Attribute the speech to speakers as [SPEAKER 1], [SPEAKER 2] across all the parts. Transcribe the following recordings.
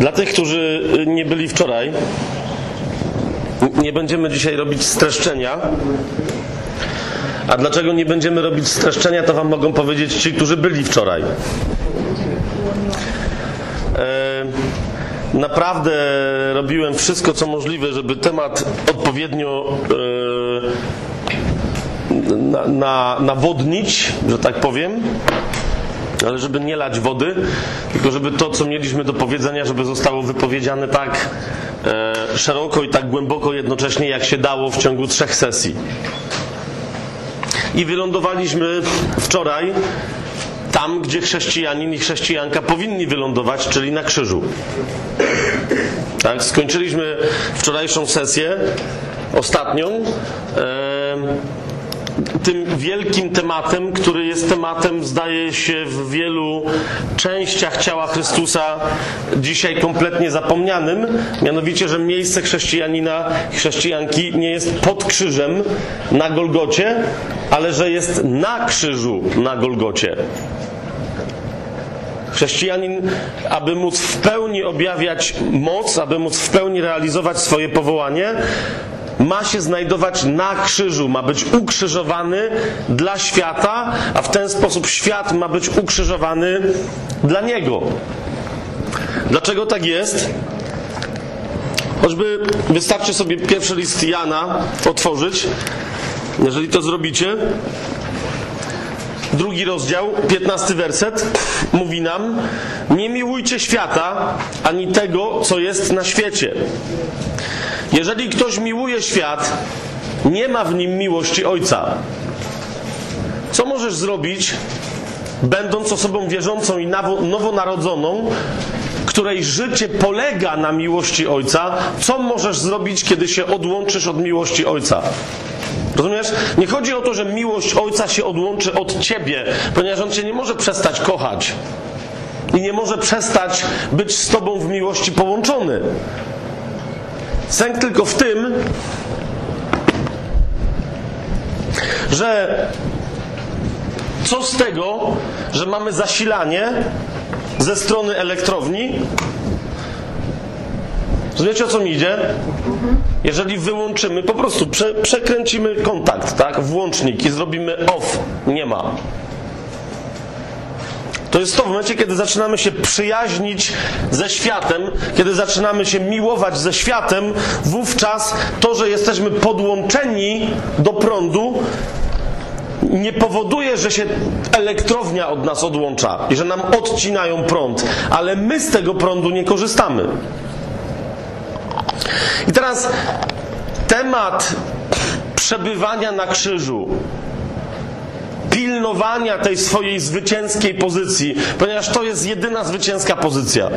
[SPEAKER 1] Dla tych, którzy nie byli wczoraj, nie będziemy dzisiaj robić streszczenia. A dlaczego nie będziemy robić streszczenia, to Wam mogą powiedzieć ci, którzy byli wczoraj. E, naprawdę robiłem wszystko, co możliwe, żeby temat odpowiednio e, na, na, nawodnić, że tak powiem ale żeby nie lać wody, tylko żeby to, co mieliśmy do powiedzenia, żeby zostało wypowiedziane tak e, szeroko i tak głęboko jednocześnie, jak się dało w ciągu trzech sesji. I wylądowaliśmy wczoraj tam, gdzie chrześcijanin i chrześcijanka powinni wylądować, czyli na krzyżu. Tak, skończyliśmy wczorajszą sesję, ostatnią. E, tym wielkim tematem, który jest tematem, zdaje się, w wielu częściach ciała Chrystusa dzisiaj kompletnie zapomnianym, mianowicie, że miejsce chrześcijanina, chrześcijanki nie jest pod krzyżem na Golgocie, ale że jest na krzyżu na Golgocie. Chrześcijanin, aby móc w pełni objawiać moc, aby móc w pełni realizować swoje powołanie, ma się znajdować na krzyżu, ma być ukrzyżowany dla świata, a w ten sposób świat ma być ukrzyżowany dla niego. Dlaczego tak jest? Choćby wystarczy sobie pierwszy list Jana otworzyć. Jeżeli to zrobicie, drugi rozdział, piętnasty werset, mówi nam: Nie miłujcie świata ani tego, co jest na świecie. Jeżeli ktoś miłuje świat, nie ma w nim miłości Ojca. Co możesz zrobić, będąc osobą wierzącą i nowonarodzoną, której życie polega na miłości Ojca? Co możesz zrobić, kiedy się odłączysz od miłości Ojca? Rozumiesz? Nie chodzi o to, że miłość Ojca się odłączy od ciebie, ponieważ On cię nie może przestać kochać i nie może przestać być z tobą w miłości połączony. Sęk tylko w tym, że co z tego, że mamy zasilanie ze strony elektrowni? Rozumiecie o co mi idzie? Jeżeli wyłączymy, po prostu prze, przekręcimy kontakt, tak? Włącznik i zrobimy off, nie ma. To jest to w momencie, kiedy zaczynamy się przyjaźnić ze światem, kiedy zaczynamy się miłować ze światem, wówczas to, że jesteśmy podłączeni do prądu, nie powoduje, że się elektrownia od nas odłącza i że nam odcinają prąd, ale my z tego prądu nie korzystamy. I teraz temat przebywania na krzyżu, pilnowania tej swojej zwycięskiej pozycji, ponieważ to jest jedyna zwycięska pozycja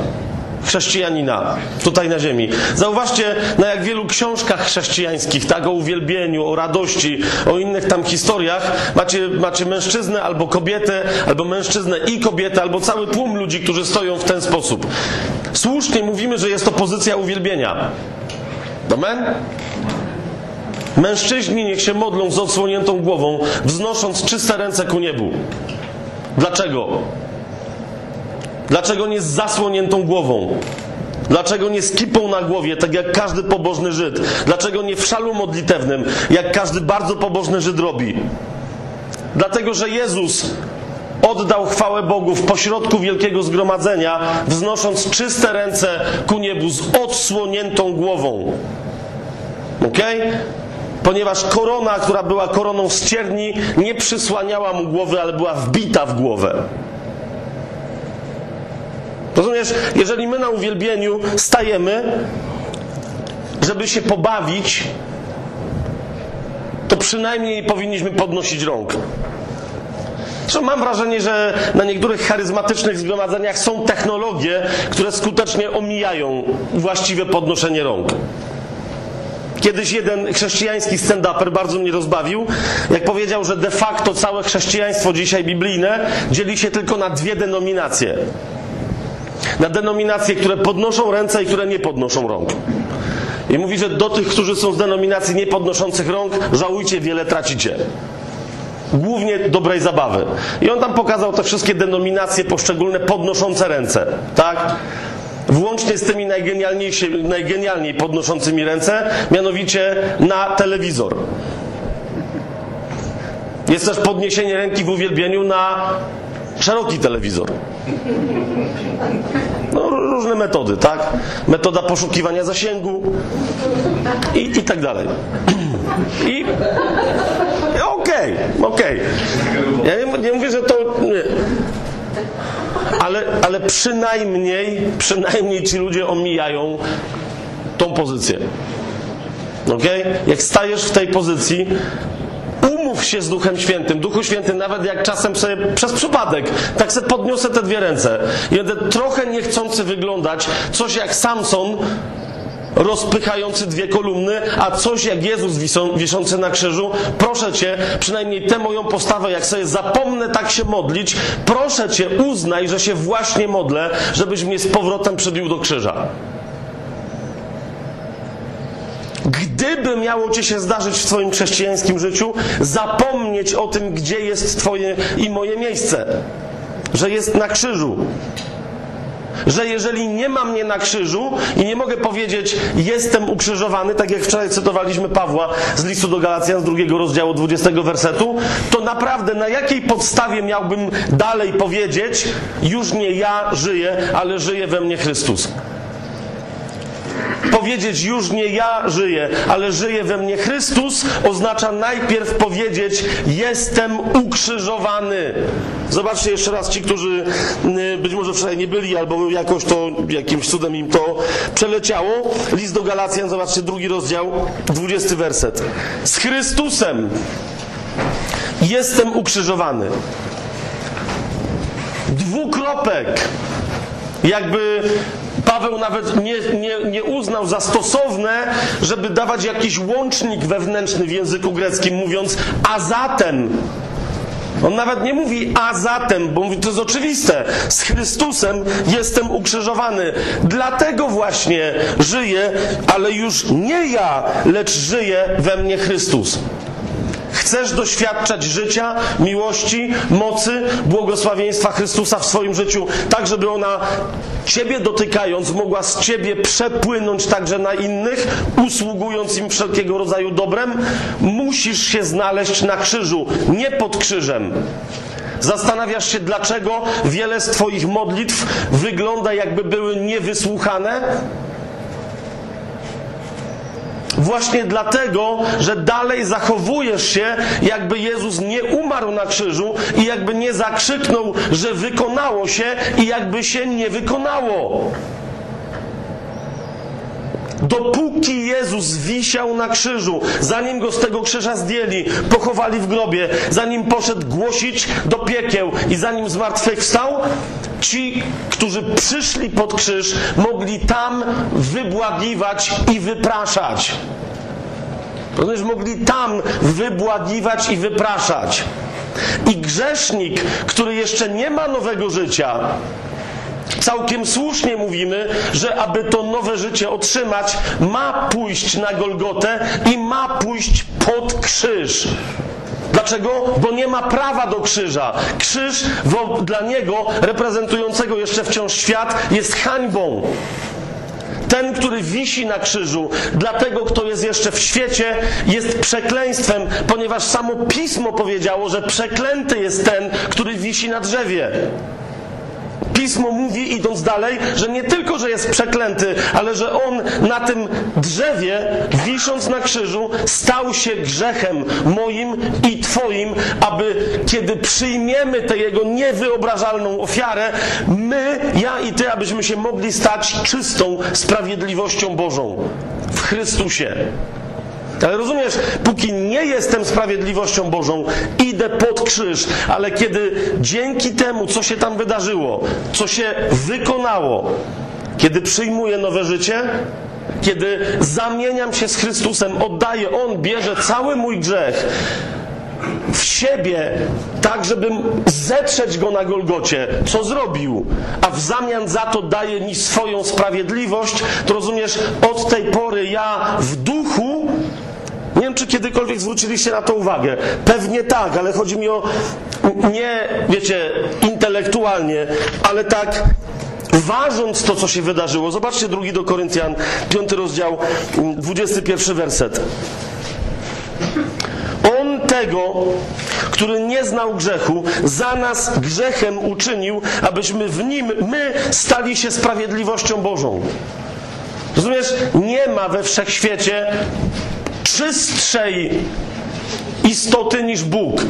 [SPEAKER 1] chrześcijanina tutaj na ziemi. Zauważcie, na jak wielu książkach chrześcijańskich, tak, o uwielbieniu, o radości, o innych tam historiach, macie, macie mężczyznę albo kobietę, albo mężczyznę i kobietę, albo cały tłum ludzi, którzy stoją w ten sposób. Słusznie mówimy, że jest to pozycja uwielbienia. Amen? Mężczyźni niech się modlą z odsłoniętą głową, wznosząc czyste ręce ku niebu. Dlaczego? Dlaczego nie z zasłoniętą głową? Dlaczego nie z kipą na głowie, tak jak każdy pobożny Żyd? Dlaczego nie w szalu modlitewnym, jak każdy bardzo pobożny Żyd robi? Dlatego, że Jezus oddał chwałę Bogu w pośrodku wielkiego zgromadzenia, wznosząc czyste ręce ku niebu z odsłoniętą głową. Okej? Okay? Ponieważ korona, która była koroną z cierni, nie przysłaniała mu głowy, ale była wbita w głowę. Rozumiesz, jeżeli my na uwielbieniu stajemy, żeby się pobawić, to przynajmniej powinniśmy podnosić rąk. Zresztą mam wrażenie, że na niektórych charyzmatycznych zgromadzeniach są technologie, które skutecznie omijają właściwe podnoszenie rąk. Kiedyś jeden chrześcijański stand-uper bardzo mnie rozbawił, jak powiedział, że de facto całe chrześcijaństwo dzisiaj biblijne dzieli się tylko na dwie denominacje. Na denominacje, które podnoszą ręce i które nie podnoszą rąk. I mówi, że do tych, którzy są z denominacji niepodnoszących rąk, żałujcie, wiele tracicie. Głównie dobrej zabawy. I on tam pokazał te wszystkie denominacje poszczególne podnoszące ręce. Tak? Włącznie z tymi najgenialniej podnoszącymi ręce, mianowicie na telewizor. Jest też podniesienie ręki w uwielbieniu na szeroki telewizor. No, różne metody, tak? Metoda poszukiwania zasięgu i, i tak dalej. I okej, okay, okej. Okay. Ja nie, nie, mówię, że to. Nie. Ale, ale przynajmniej, przynajmniej ci ludzie omijają tą pozycję. Okay? Jak stajesz w tej pozycji, umów się z Duchem Świętym. Duchu Święty, nawet jak czasem sobie przez przypadek, tak sobie podniosę te dwie ręce i będę trochę niechcący wyglądać, coś jak Samson, rozpychający dwie kolumny, a coś jak Jezus wiszący na krzyżu, proszę Cię, przynajmniej tę moją postawę, jak sobie zapomnę tak się modlić, proszę Cię, uznaj, że się właśnie modlę, żebyś mnie z powrotem przybił do krzyża. Gdyby miało ci się zdarzyć w Twoim chrześcijańskim życiu, zapomnieć o tym, gdzie jest Twoje i moje miejsce, że jest na krzyżu. Że jeżeli nie ma mnie na krzyżu i nie mogę powiedzieć, jestem ukrzyżowany, tak jak wczoraj cytowaliśmy Pawła z listu do Galacjan z drugiego rozdziału 20 wersetu, to naprawdę na jakiej podstawie miałbym dalej powiedzieć, już nie ja żyję, ale żyje we mnie Chrystus? Powiedzieć już nie ja żyję, ale żyje we mnie Chrystus, oznacza najpierw powiedzieć jestem ukrzyżowany. Zobaczcie jeszcze raz ci, którzy y, być może wczoraj nie byli, albo jakoś to jakimś cudem im to przeleciało. List do Galacjan, zobaczcie drugi rozdział, dwudziesty werset. Z Chrystusem jestem ukrzyżowany. Dwukropek. Jakby Paweł nawet nie, nie, nie uznał za stosowne, żeby dawać jakiś łącznik wewnętrzny w języku greckim, mówiąc a zatem. On nawet nie mówi a zatem, bo mówi to jest oczywiste. Z Chrystusem jestem ukrzyżowany. Dlatego właśnie żyję, ale już nie ja, lecz żyje we mnie Chrystus. Chcesz doświadczać życia, miłości, mocy, błogosławieństwa Chrystusa w swoim życiu, tak żeby ona Ciebie dotykając mogła z Ciebie przepłynąć także na innych, usługując im wszelkiego rodzaju dobrem? Musisz się znaleźć na krzyżu, nie pod krzyżem. Zastanawiasz się, dlaczego wiele z Twoich modlitw wygląda, jakby były niewysłuchane? Właśnie dlatego, że dalej zachowujesz się, jakby Jezus nie umarł na krzyżu i jakby nie zakrzyknął, że wykonało się i jakby się nie wykonało. Dopóki Jezus wisiał na krzyżu, zanim go z tego krzyża zdjęli, pochowali w grobie, zanim poszedł głosić do piekieł i zanim zmartwychwstał, ci, którzy przyszli pod krzyż, mogli tam wybłagiwać i wypraszać. Rozumiesz, mogli tam wybłagiwać i wypraszać. I grzesznik, który jeszcze nie ma nowego życia, Całkiem słusznie mówimy, że aby to nowe życie otrzymać, ma pójść na Golgotę i ma pójść pod krzyż. Dlaczego? Bo nie ma prawa do krzyża. Krzyż dla niego, reprezentującego jeszcze wciąż świat, jest hańbą. Ten, który wisi na krzyżu, dla tego, kto jest jeszcze w świecie, jest przekleństwem, ponieważ samo pismo powiedziało, że przeklęty jest ten, który wisi na drzewie. Pismo mówi, idąc dalej, że nie tylko, że jest przeklęty, ale że on na tym drzewie, wisząc na krzyżu, stał się grzechem moim i Twoim, aby kiedy przyjmiemy tę jego niewyobrażalną ofiarę, my, ja i Ty, abyśmy się mogli stać czystą sprawiedliwością Bożą w Chrystusie. Ale rozumiesz, póki nie jestem sprawiedliwością Bożą, idę pod krzyż, ale kiedy dzięki temu, co się tam wydarzyło, co się wykonało, kiedy przyjmuję nowe życie, kiedy zamieniam się z Chrystusem, oddaję, On bierze cały mój grzech w siebie, tak żebym zetrzeć go na Golgocie, co zrobił, a w zamian za to daje mi swoją sprawiedliwość, to rozumiesz, od tej pory ja w duchu nie wiem, czy kiedykolwiek zwróciliście na to uwagę. Pewnie tak, ale chodzi mi o nie, wiecie, intelektualnie, ale tak ważąc to, co się wydarzyło. Zobaczcie drugi do Koryntian, piąty rozdział, 21 werset. On tego, który nie znał grzechu, za nas grzechem uczynił, abyśmy w nim my stali się sprawiedliwością Bożą. Rozumiesz? Nie ma we wszechświecie czystszej istoty niż Bóg.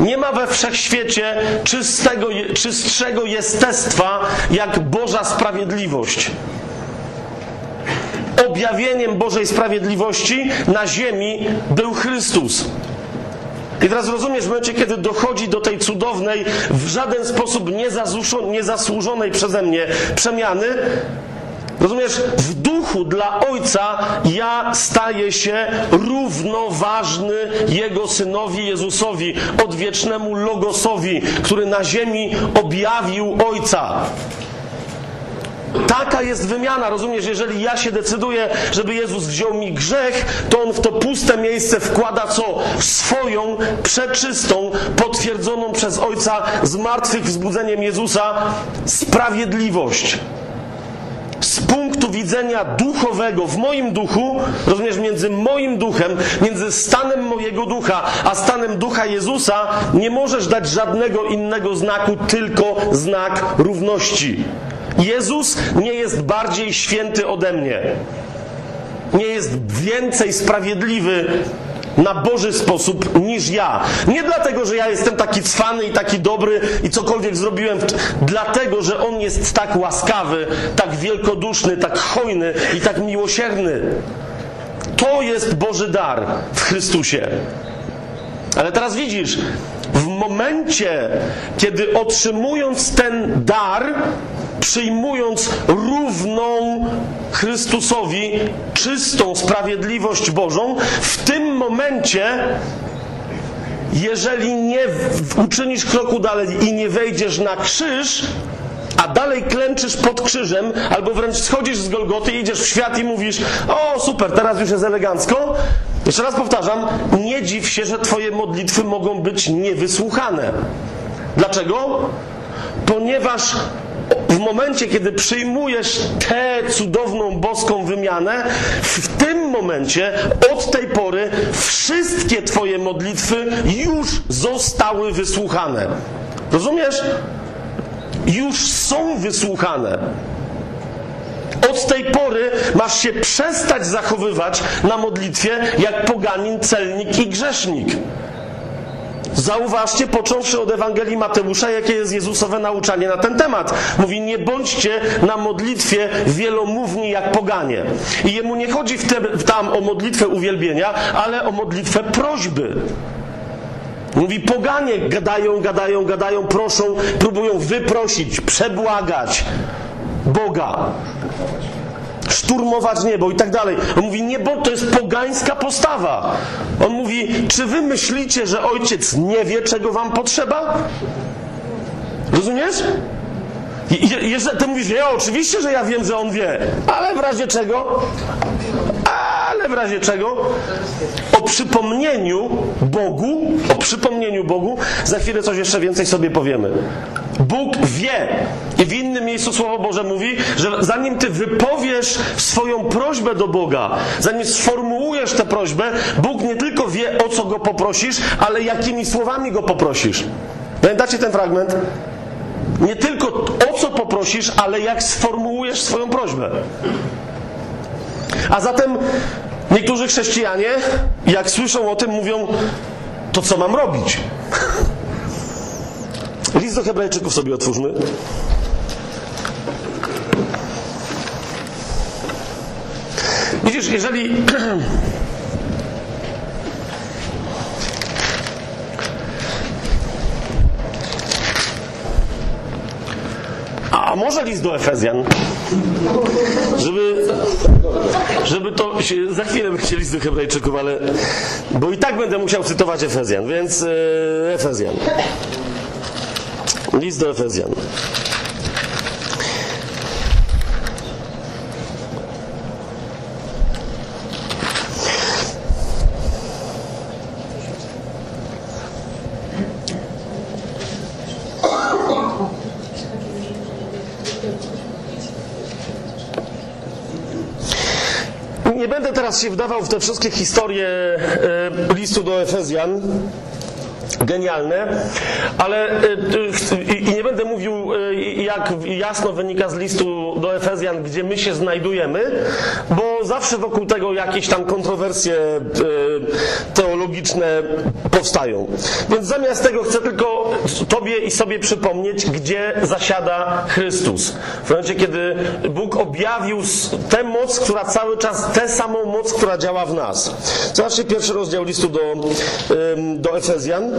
[SPEAKER 1] Nie ma we wszechświecie czystego, czystszego jestestwa jak Boża sprawiedliwość. Objawieniem Bożej sprawiedliwości na ziemi był Chrystus. I teraz rozumiesz, w momencie, kiedy dochodzi do tej cudownej, w żaden sposób niezasłużonej przeze mnie przemiany, Rozumiesz, w duchu dla Ojca ja staję się równoważny Jego Synowi Jezusowi, odwiecznemu Logosowi, który na ziemi objawił Ojca. Taka jest wymiana, rozumiesz? Jeżeli ja się decyduję, żeby Jezus wziął mi grzech, to On w to puste miejsce wkłada co? Swoją, przeczystą, potwierdzoną przez Ojca zmartwychwzbudzeniem Jezusa sprawiedliwość z punktu widzenia duchowego, w moim duchu, rozumiesz, między moim duchem, między stanem mojego ducha, a stanem ducha Jezusa, nie możesz dać żadnego innego znaku, tylko znak równości. Jezus nie jest bardziej święty ode mnie. Nie jest więcej sprawiedliwy na Boży sposób niż ja. Nie dlatego, że ja jestem taki cwany i taki dobry i cokolwiek zrobiłem, dlatego, że On jest tak łaskawy, tak wielkoduszny, tak hojny i tak miłosierny. To jest Boży dar w Chrystusie. Ale teraz widzisz, w momencie, kiedy otrzymując ten dar, przyjmując równą Chrystusowi czystą sprawiedliwość Bożą, w tym momencie jeżeli nie uczynisz kroku dalej i nie wejdziesz na krzyż, a dalej klęczysz pod krzyżem, albo wręcz schodzisz z Golgoty, idziesz w świat i mówisz: O, super, teraz już jest elegancko. Jeszcze raz powtarzam, nie dziw się, że Twoje modlitwy mogą być niewysłuchane. Dlaczego? Ponieważ w momencie, kiedy przyjmujesz tę cudowną boską wymianę, w tym momencie, od tej pory, wszystkie Twoje modlitwy już zostały wysłuchane. Rozumiesz? Już są wysłuchane. Od tej pory masz się przestać zachowywać na modlitwie jak poganin, celnik i grzesznik. Zauważcie, począwszy od Ewangelii Mateusza, jakie jest Jezusowe nauczanie na ten temat. Mówi, nie bądźcie na modlitwie wielomówni jak poganie. I jemu nie chodzi w te, tam o modlitwę uwielbienia, ale o modlitwę prośby. Mówi, poganie gadają, gadają, gadają, proszą, próbują wyprosić, przebłagać Boga szturmować niebo i tak dalej. On mówi, niebo to jest pogańska postawa. On mówi, czy wy myślicie, że ojciec nie wie, czego wam potrzeba? Rozumiesz? Jeżeli ty mówisz, ja oczywiście, że ja wiem, że on wie, ale w razie czego? Ale w razie czego? O przypomnieniu Bogu, o przypomnieniu Bogu, za chwilę coś jeszcze więcej sobie powiemy. Bóg wie. I w innym miejscu Słowo Boże mówi, że zanim ty wypowiesz swoją prośbę do Boga, zanim sformułujesz tę prośbę, Bóg nie tylko wie, o co go poprosisz, ale jakimi słowami go poprosisz. Pamiętacie ten fragment? Nie tylko o co poprosisz, ale jak sformułujesz swoją prośbę. A zatem niektórzy chrześcijanie, jak słyszą o tym, mówią: To co mam robić? List do Hebrajczyków sobie otwórzmy. Widzisz, jeżeli może list do Efezjan? Żeby, żeby to się, za chwilę będzie list do Hebrajczyków, ale bo i tak będę musiał cytować Efezjan, więc e, Efezjan. List do Efezjan. nie będę teraz się wdawał w te wszystkie historie e, listu do Efezjan. Genialne, ale e, i nie będę mówił, e, jak jasno wynika z listu do Efezjan, gdzie my się znajdujemy, bo zawsze wokół tego jakieś tam kontrowersje e, teologiczne powstają. Więc zamiast tego chcę tylko Tobie i sobie przypomnieć, gdzie zasiada Chrystus. W momencie, kiedy Bóg objawił tę moc, która cały czas, tę samą moc, która działa w nas. Zobaczcie pierwszy rozdział listu do, do Efezjan.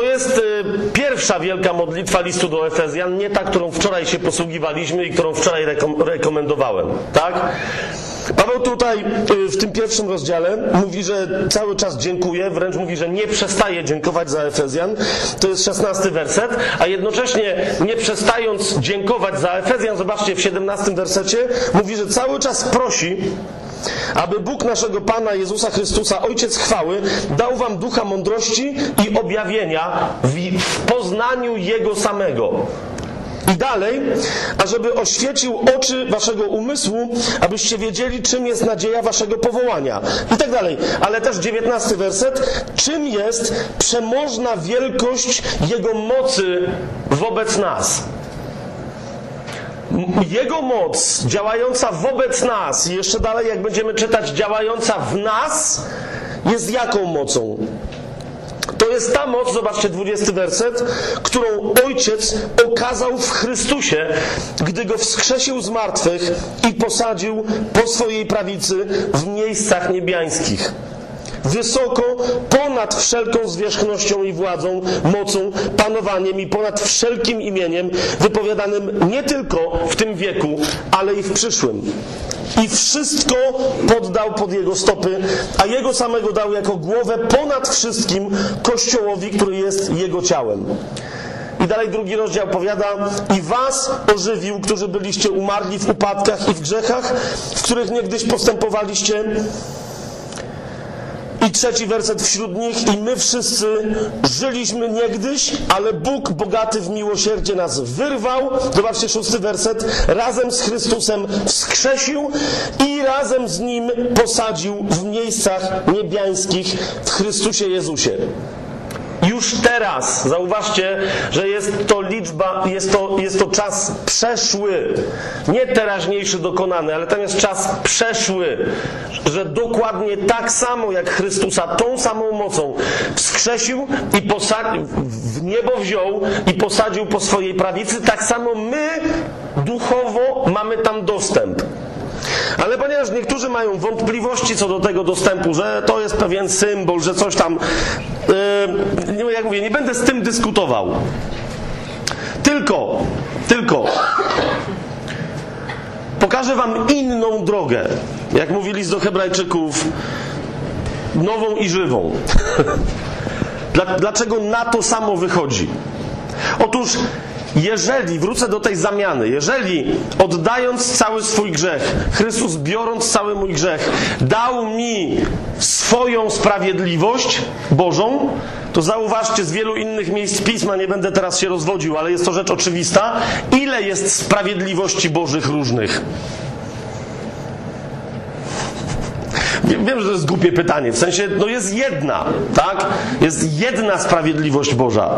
[SPEAKER 1] To jest y, pierwsza wielka modlitwa listu do Efezjan, nie ta, którą wczoraj się posługiwaliśmy i którą wczoraj rekom rekomendowałem. Tak? Paweł tutaj y, w tym pierwszym rozdziale mówi, że cały czas dziękuję, wręcz mówi, że nie przestaje dziękować za Efezjan. To jest szesnasty werset, a jednocześnie nie przestając dziękować za Efezjan, zobaczcie w siedemnastym wersecie, mówi, że cały czas prosi, aby Bóg naszego Pana Jezusa Chrystusa, Ojciec chwały, dał wam ducha mądrości i objawienia w poznaniu Jego samego. I dalej, ażeby oświecił oczy waszego umysłu, abyście wiedzieli, czym jest nadzieja waszego powołania. I tak dalej. Ale też dziewiętnasty werset. Czym jest przemożna wielkość Jego mocy wobec nas? Jego moc działająca wobec nas, i jeszcze dalej, jak będziemy czytać, działająca w nas, jest jaką mocą? To jest ta moc, zobaczcie 20 werset, którą Ojciec okazał w Chrystusie, gdy go wskrzesił z martwych i posadził po swojej prawicy w miejscach niebiańskich wysoko ponad wszelką zwierzchnością i władzą, mocą, panowaniem i ponad wszelkim imieniem wypowiadanym nie tylko w tym wieku, ale i w przyszłym. I wszystko poddał pod jego stopy, a jego samego dał jako głowę ponad wszystkim Kościołowi, który jest jego ciałem. I dalej drugi rozdział powiada, i was ożywił, którzy byliście umarli w upadkach i w grzechach, w których niegdyś postępowaliście, i trzeci werset wśród nich, i my wszyscy żyliśmy niegdyś, ale Bóg bogaty w miłosierdzie nas wyrwał. Zobaczcie szósty werset. Razem z Chrystusem wskrzesił i razem z Nim posadził w miejscach niebiańskich w Chrystusie Jezusie. Już teraz, zauważcie, że jest to liczba, jest to, jest to czas przeszły, nie teraźniejszy dokonany, ale tam jest czas przeszły, że dokładnie tak samo jak Chrystusa, tą samą mocą wskrzesił i posadził, w niebo wziął i posadził po swojej prawicy, tak samo my duchowo mamy tam dostęp. Ale ponieważ niektórzy mają wątpliwości co do tego dostępu, że to jest pewien symbol, że coś tam, yy, jak mówię, nie będę z tym dyskutował. Tylko, tylko pokażę wam inną drogę. Jak mówili do Hebrajczyków, nową i żywą. Dlaczego na to samo wychodzi? Otóż jeżeli, wrócę do tej zamiany, jeżeli oddając cały swój grzech, Chrystus biorąc cały mój grzech, dał mi swoją sprawiedliwość Bożą, to zauważcie z wielu innych miejsc pisma, nie będę teraz się rozwodził, ale jest to rzecz oczywista, ile jest sprawiedliwości Bożych różnych. Wiem, że to jest głupie pytanie, w sensie, no jest jedna, tak? Jest jedna sprawiedliwość Boża.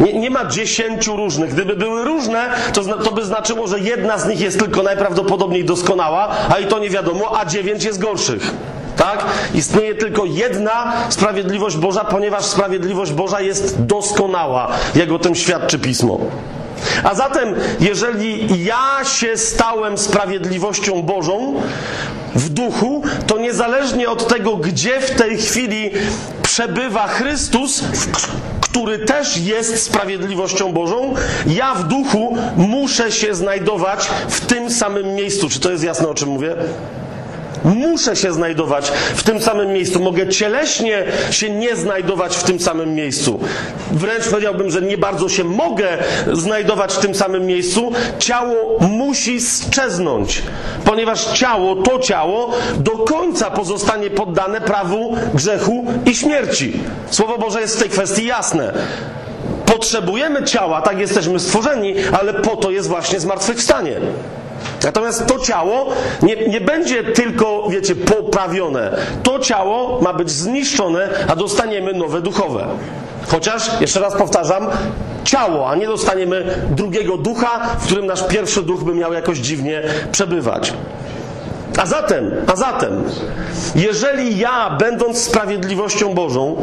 [SPEAKER 1] Nie, nie ma dziesięciu różnych. Gdyby były różne, to, to by znaczyło, że jedna z nich jest tylko najprawdopodobniej doskonała, a i to nie wiadomo, a dziewięć jest gorszych. Tak? Istnieje tylko jedna sprawiedliwość Boża, ponieważ sprawiedliwość Boża jest doskonała, jak o tym świadczy pismo. A zatem, jeżeli ja się stałem sprawiedliwością Bożą w duchu, to niezależnie od tego, gdzie w tej chwili przebywa Chrystus, który też jest sprawiedliwością Bożą, ja w duchu muszę się znajdować w tym samym miejscu. Czy to jest jasne, o czym mówię? Muszę się znajdować w tym samym miejscu. Mogę cieleśnie się nie znajdować w tym samym miejscu. Wręcz powiedziałbym, że nie bardzo się mogę znajdować w tym samym miejscu. Ciało musi strzeznąć, ponieważ ciało, to ciało do końca pozostanie poddane prawu grzechu i śmierci. Słowo Boże jest w tej kwestii jasne. Potrzebujemy ciała, tak jesteśmy stworzeni, ale po to jest właśnie zmartwychwstanie. Natomiast to ciało nie, nie będzie tylko, wiecie, poprawione. To ciało ma być zniszczone, a dostaniemy nowe duchowe. Chociaż, jeszcze raz powtarzam, ciało, a nie dostaniemy drugiego ducha, w którym nasz pierwszy duch by miał jakoś dziwnie przebywać. A zatem, a zatem, jeżeli ja, będąc sprawiedliwością Bożą,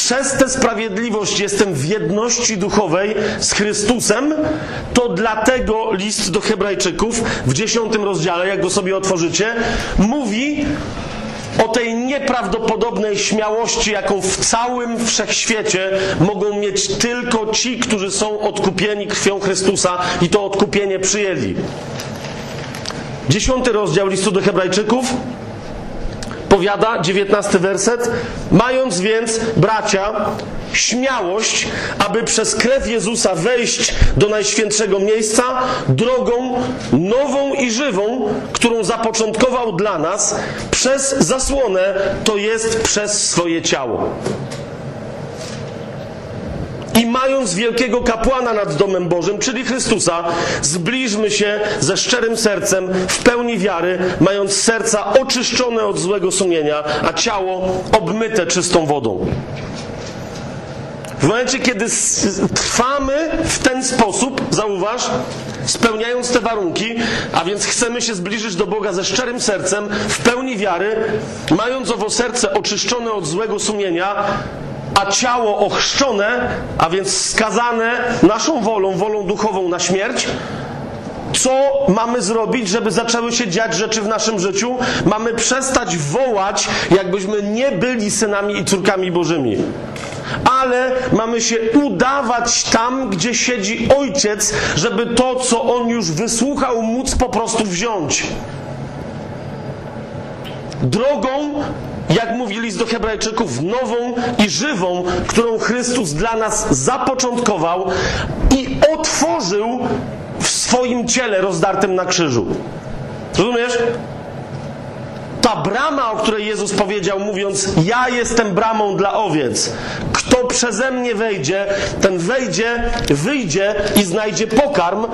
[SPEAKER 1] przez tę sprawiedliwość jestem w jedności duchowej z Chrystusem, to dlatego list do Hebrajczyków w dziesiątym rozdziale, jak go sobie otworzycie, mówi o tej nieprawdopodobnej śmiałości, jaką w całym wszechświecie mogą mieć tylko ci, którzy są odkupieni krwią Chrystusa i to odkupienie przyjęli. Dziesiąty rozdział listu do Hebrajczyków powiada, dziewiętnasty werset, mając więc, bracia, śmiałość, aby przez krew Jezusa wejść do najświętszego miejsca drogą nową i żywą, którą zapoczątkował dla nas przez zasłonę, to jest przez swoje ciało. I mając wielkiego kapłana nad domem Bożym, czyli Chrystusa, zbliżmy się ze szczerym sercem, w pełni wiary, mając serca oczyszczone od złego sumienia, a ciało obmyte czystą wodą. W momencie, kiedy trwamy w ten sposób, zauważ, spełniając te warunki, a więc chcemy się zbliżyć do Boga ze szczerym sercem, w pełni wiary, mając owo serce oczyszczone od złego sumienia, a ciało ochrzczone, a więc skazane naszą wolą, wolą duchową na śmierć, co mamy zrobić, żeby zaczęły się dziać rzeczy w naszym życiu? Mamy przestać wołać, jakbyśmy nie byli synami i córkami Bożymi. Ale mamy się udawać tam, gdzie siedzi ojciec, żeby to, co on już wysłuchał, móc po prostu wziąć. Drogą jak mówi list do Hebrajczyków, nową i żywą, którą Chrystus dla nas zapoczątkował i otworzył w swoim ciele rozdartym na krzyżu. Rozumiesz? Ta brama, o której Jezus powiedział, mówiąc: Ja jestem bramą dla owiec. Kto przeze mnie wejdzie, ten wejdzie, wyjdzie i znajdzie pokarm,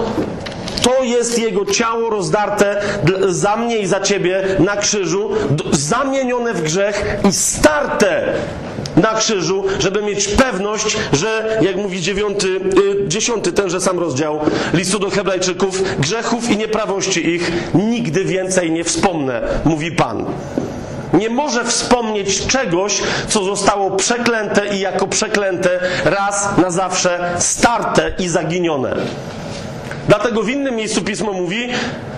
[SPEAKER 1] to jest Jego ciało rozdarte za mnie i za Ciebie na krzyżu, zamienione w grzech i starte na krzyżu, żeby mieć pewność, że, jak mówi dziewiąty, y, dziesiąty, tenże sam rozdział listu do Hebrajczyków, grzechów i nieprawości ich nigdy więcej nie wspomnę, mówi Pan. Nie może wspomnieć czegoś, co zostało przeklęte i jako przeklęte raz na zawsze starte i zaginione. Dlatego w innym miejscu pismo mówi,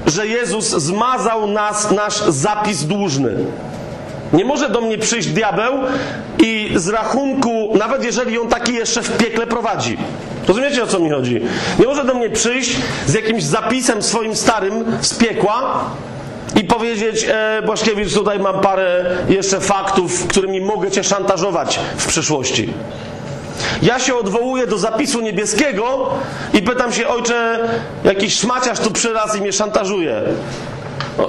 [SPEAKER 1] że Jezus zmazał nas nasz zapis dłużny. Nie może do mnie przyjść diabeł i z rachunku, nawet jeżeli on taki jeszcze w piekle prowadzi. Rozumiecie o co mi chodzi? Nie może do mnie przyjść z jakimś zapisem swoim starym z piekła i powiedzieć, e, Błaszkiewicz, tutaj mam parę jeszcze faktów, którymi mogę cię szantażować w przyszłości. Ja się odwołuję do zapisu niebieskiego i pytam się, ojcze, jakiś szmaciarz tu przyraz i mnie szantażuje.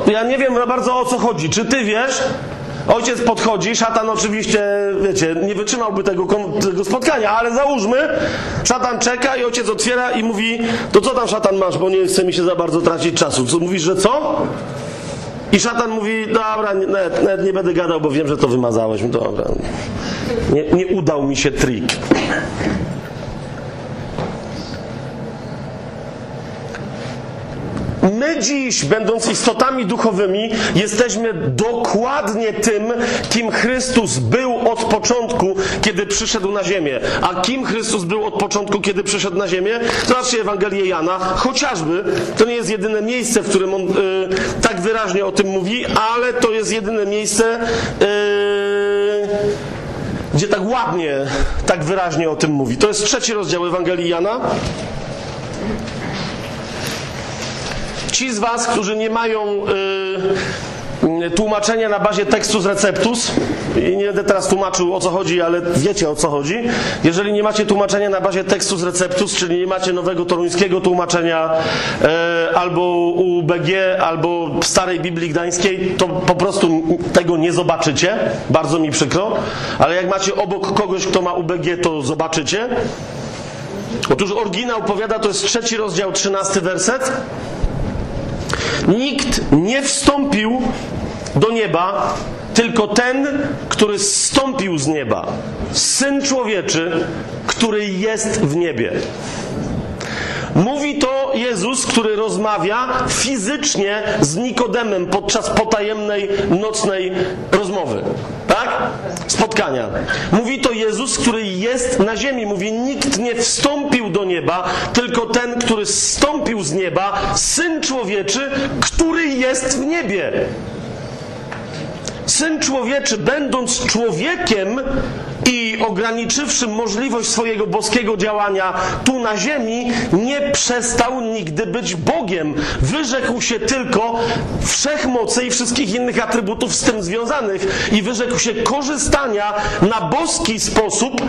[SPEAKER 1] Ja nie wiem bardzo o co chodzi. Czy ty wiesz? Ojciec podchodzi, szatan oczywiście, wiecie, nie wytrzymałby tego, tego, spotkania, ale załóżmy, szatan czeka i ojciec otwiera i mówi, to co tam szatan masz, bo nie chce mi się za bardzo tracić czasu. Co mówisz, że co? I szatan mówi, dobra, nawet, nawet nie będę gadał, bo wiem, że to wymazałeś. Dobra. Nie, nie udał mi się trik. My dziś, będąc istotami duchowymi, jesteśmy dokładnie tym, kim Chrystus był od początku, kiedy przyszedł na ziemię. A kim Chrystus był od początku, kiedy przyszedł na ziemię? Zobaczcie Ewangelię Jana, chociażby, to nie jest jedyne miejsce, w którym on y, tak wyraźnie o tym mówi, ale to jest jedyne miejsce, y, gdzie tak ładnie, tak wyraźnie o tym mówi. To jest trzeci rozdział Ewangelii Jana. Ci z Was, którzy nie mają y, tłumaczenia na bazie tekstu z receptus, i nie będę teraz tłumaczył o co chodzi, ale wiecie o co chodzi. Jeżeli nie macie tłumaczenia na bazie tekstu z receptus, czyli nie macie nowego toruńskiego tłumaczenia y, albo UBG, albo starej Biblii Gdańskiej, to po prostu tego nie zobaczycie. Bardzo mi przykro. Ale jak macie obok kogoś, kto ma UBG, to zobaczycie. Otóż oryginał powiada, to jest trzeci rozdział, trzynasty werset. Nikt nie wstąpił do nieba, tylko ten, który zstąpił z nieba. Syn człowieczy, który jest w niebie. Mówi to Jezus, który rozmawia fizycznie z Nikodemem podczas potajemnej nocnej rozmowy. Tak? Spotkania. Mówi to Jezus, który jest na ziemi. Mówi, nikt nie wstąpił do nieba, tylko ten, który zstąpił z nieba, Syn Człowieczy, który jest w niebie. Syn człowieczy, będąc człowiekiem i ograniczywszy możliwość swojego boskiego działania tu na ziemi, nie przestał nigdy być Bogiem. Wyrzekł się tylko wszechmocy i wszystkich innych atrybutów z tym związanych i wyrzekł się korzystania na boski sposób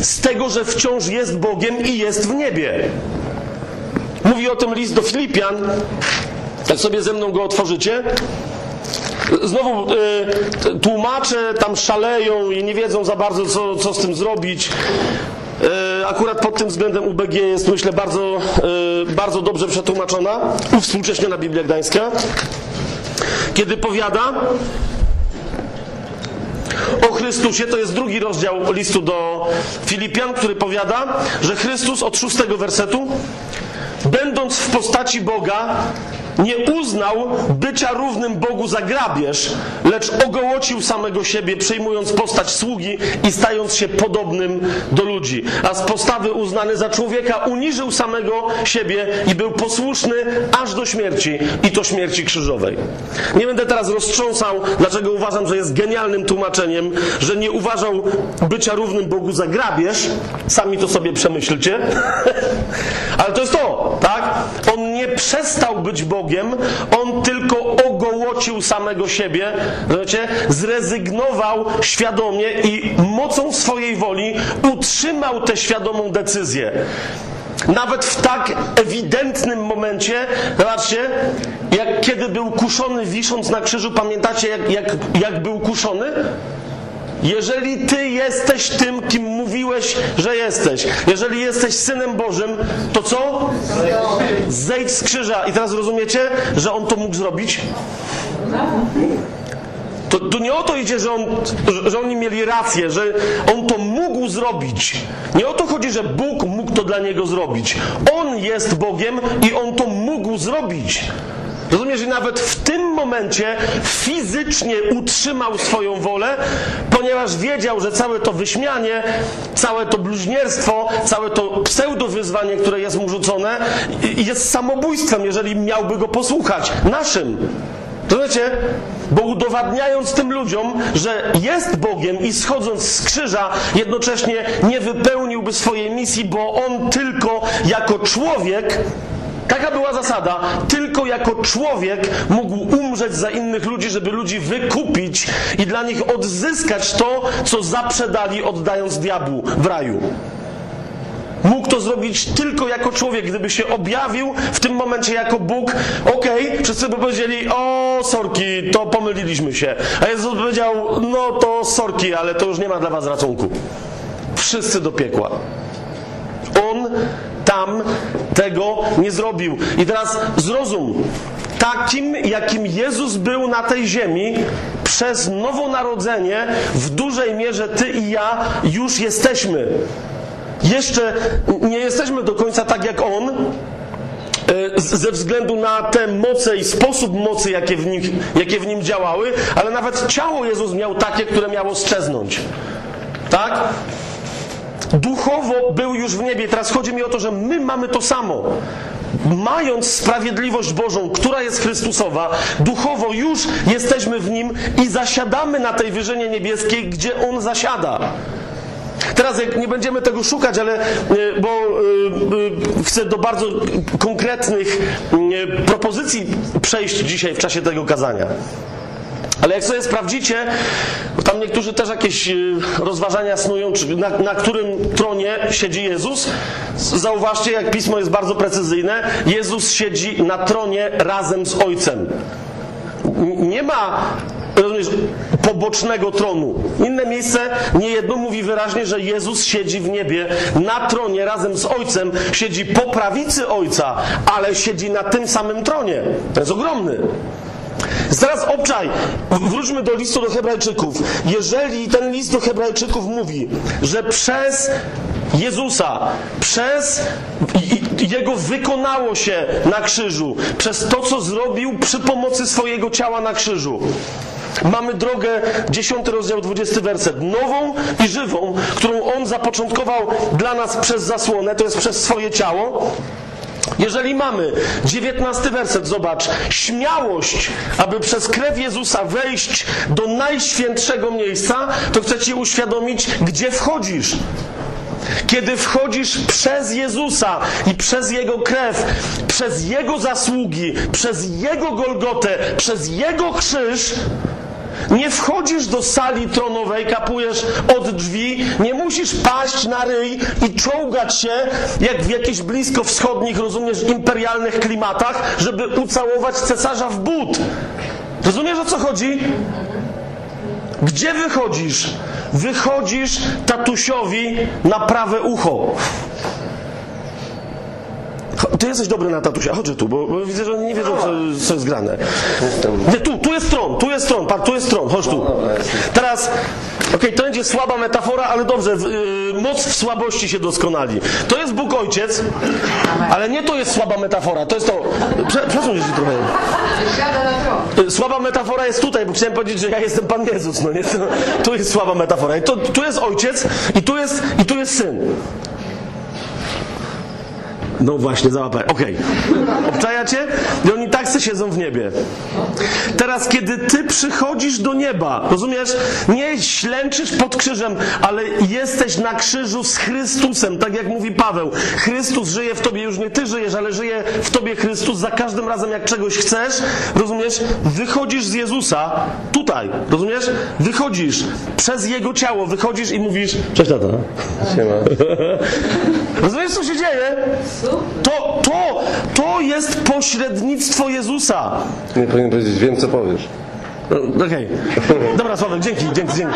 [SPEAKER 1] z tego, że wciąż jest Bogiem i jest w niebie. Mówi o tym list do Filipian. Jak sobie ze mną go otworzycie, Znowu y, tłumacze tam szaleją i nie wiedzą za bardzo, co, co z tym zrobić. Y, akurat pod tym względem UBG jest, myślę, bardzo, y, bardzo dobrze przetłumaczona, uwspółcześniona Biblia Gdańska, kiedy powiada o Chrystusie, to jest drugi rozdział listu do Filipian, który powiada, że Chrystus od szóstego wersetu, będąc w postaci Boga, nie uznał bycia równym Bogu za grabież, lecz ogołocił samego siebie, przejmując postać sługi i stając się podobnym do ludzi. A z postawy uznany za człowieka uniżył samego siebie i był posłuszny aż do śmierci i to śmierci krzyżowej. Nie będę teraz roztrząsał, dlaczego uważam, że jest genialnym tłumaczeniem, że nie uważał bycia równym Bogu za grabież. Sami to sobie przemyślcie. Ale to jest to, tak? On nie przestał być Bogiem Bogiem, on tylko ogołocił samego siebie, zrezygnował świadomie i mocą swojej woli utrzymał tę świadomą decyzję. Nawet w tak ewidentnym momencie, zobaczcie, jak kiedy był kuszony wisząc na krzyżu, pamiętacie jak, jak, jak był kuszony? Jeżeli Ty jesteś tym, kim mówiłeś, że jesteś, jeżeli jesteś synem Bożym, to co? Zejdź z krzyża. I teraz rozumiecie, że on to mógł zrobić? To, to nie o to idzie, że, on, że oni mieli rację, że on to mógł zrobić. Nie o to chodzi, że Bóg mógł to dla niego zrobić. On jest Bogiem i on to mógł zrobić. Rozumiesz, że nawet w tym momencie fizycznie utrzymał swoją wolę, ponieważ wiedział, że całe to wyśmianie, całe to bluźnierstwo, całe to pseudowyzwanie, które jest mu rzucone, jest samobójstwem, jeżeli miałby go posłuchać. Naszym. Rozumiecie? Bo udowadniając tym ludziom, że jest Bogiem i schodząc z krzyża, jednocześnie nie wypełniłby swojej misji, bo on tylko jako człowiek Taka była zasada. Tylko jako człowiek mógł umrzeć za innych ludzi, żeby ludzi wykupić i dla nich odzyskać to, co zaprzedali, oddając diabłu w raju. Mógł to zrobić tylko jako człowiek, gdyby się objawił w tym momencie jako Bóg. Okej, okay, wszyscy by powiedzieli, o sorki, to pomyliliśmy się. A Jezus powiedział, no to sorki, ale to już nie ma dla was racunku. Wszyscy do piekła. On tam tego nie zrobił. I teraz zrozum. Takim, jakim Jezus był na tej ziemi, przez nowonarodzenie w dużej mierze ty i ja już jesteśmy. Jeszcze nie jesteśmy do końca tak jak On, e, ze względu na te moce i sposób mocy, jakie w, nim, jakie w nim działały, ale nawet ciało Jezus miał takie, które miało strzeznąć. Tak? Duchowo był już w niebie. Teraz chodzi mi o to, że my mamy to samo. Mając sprawiedliwość Bożą, która jest Chrystusowa, duchowo już jesteśmy w Nim i zasiadamy na tej wyżynie niebieskiej, gdzie On zasiada. Teraz jak nie będziemy tego szukać, ale e, bo e, e, chcę do bardzo konkretnych propozycji przejść dzisiaj w czasie tego kazania. Ale jak sobie sprawdzicie, tam niektórzy też jakieś y, rozważania snują, na, na którym tronie siedzi Jezus. Zauważcie, jak pismo jest bardzo precyzyjne. Jezus siedzi na tronie razem z Ojcem. Nie ma rozumiesz, pobocznego tronu. Inne miejsce, nie jedno mówi wyraźnie, że Jezus siedzi w niebie na tronie razem z Ojcem, siedzi po prawicy Ojca, ale siedzi na tym samym tronie. To jest ogromny. Teraz obczaj, wróćmy do listu do Hebrajczyków. Jeżeli ten list do Hebrajczyków mówi, że przez Jezusa, przez Jego wykonało się na krzyżu, przez to, co zrobił przy pomocy swojego ciała na krzyżu, Mamy drogę, 10 rozdział, 20 werset, nową i żywą, którą On zapoczątkował dla nas przez zasłonę, to jest przez swoje ciało. Jeżeli mamy 19 werset, zobacz, śmiałość, aby przez krew Jezusa wejść do najświętszego miejsca, to chcę Ci uświadomić, gdzie wchodzisz. Kiedy wchodzisz przez Jezusa i przez Jego krew, przez Jego zasługi, przez Jego Golgotę, przez Jego krzyż, nie wchodzisz do sali tronowej, kapujesz od drzwi, nie musisz paść na ryj i czołgać się, jak w jakichś blisko wschodnich, rozumiesz, imperialnych klimatach, żeby ucałować cesarza w but. Rozumiesz o co chodzi? Gdzie wychodzisz? Wychodzisz tatusiowi na prawe ucho. Ty jesteś dobry na tatusia, chodź tu, bo, bo widzę, że oni nie wiedzą, co, co jest grane. Nie, tu, tu jest tron, tu jest tron, par, tu jest tron, chodź tu. Teraz, okej, okay, to będzie słaba metafora, ale dobrze, yy, moc w słabości się doskonali. To jest Bóg Ojciec, ale nie to jest słaba metafora, to jest to... Prze, przepraszam, że ci trochę... Słaba metafora jest tutaj, bo chciałem powiedzieć, że ja jestem Pan Jezus, no nie? Tu jest słaba metafora. I to, tu jest Ojciec i tu jest, i tu jest Syn. No właśnie, załapaj. Okej. Okay. Obczajacie? I oni tak se siedzą w niebie. Teraz, kiedy ty przychodzisz do nieba, rozumiesz? Nie ślęczysz pod krzyżem, ale jesteś na krzyżu z Chrystusem, tak jak mówi Paweł. Chrystus żyje w tobie, już nie ty żyjesz, ale żyje w tobie Chrystus. Za każdym razem, jak czegoś chcesz, rozumiesz? Wychodzisz z Jezusa, tutaj, rozumiesz? Wychodzisz przez Jego ciało, wychodzisz i mówisz, cześć tata. Siema. rozumiesz, co się dzieje? To, to, to jest pośrednictwo Jezusa.
[SPEAKER 2] Nie powinien powiedzieć, wiem co powiesz.
[SPEAKER 1] Okej. Okay. Dobra, Sławek, dzięki, dzięki, dzięki.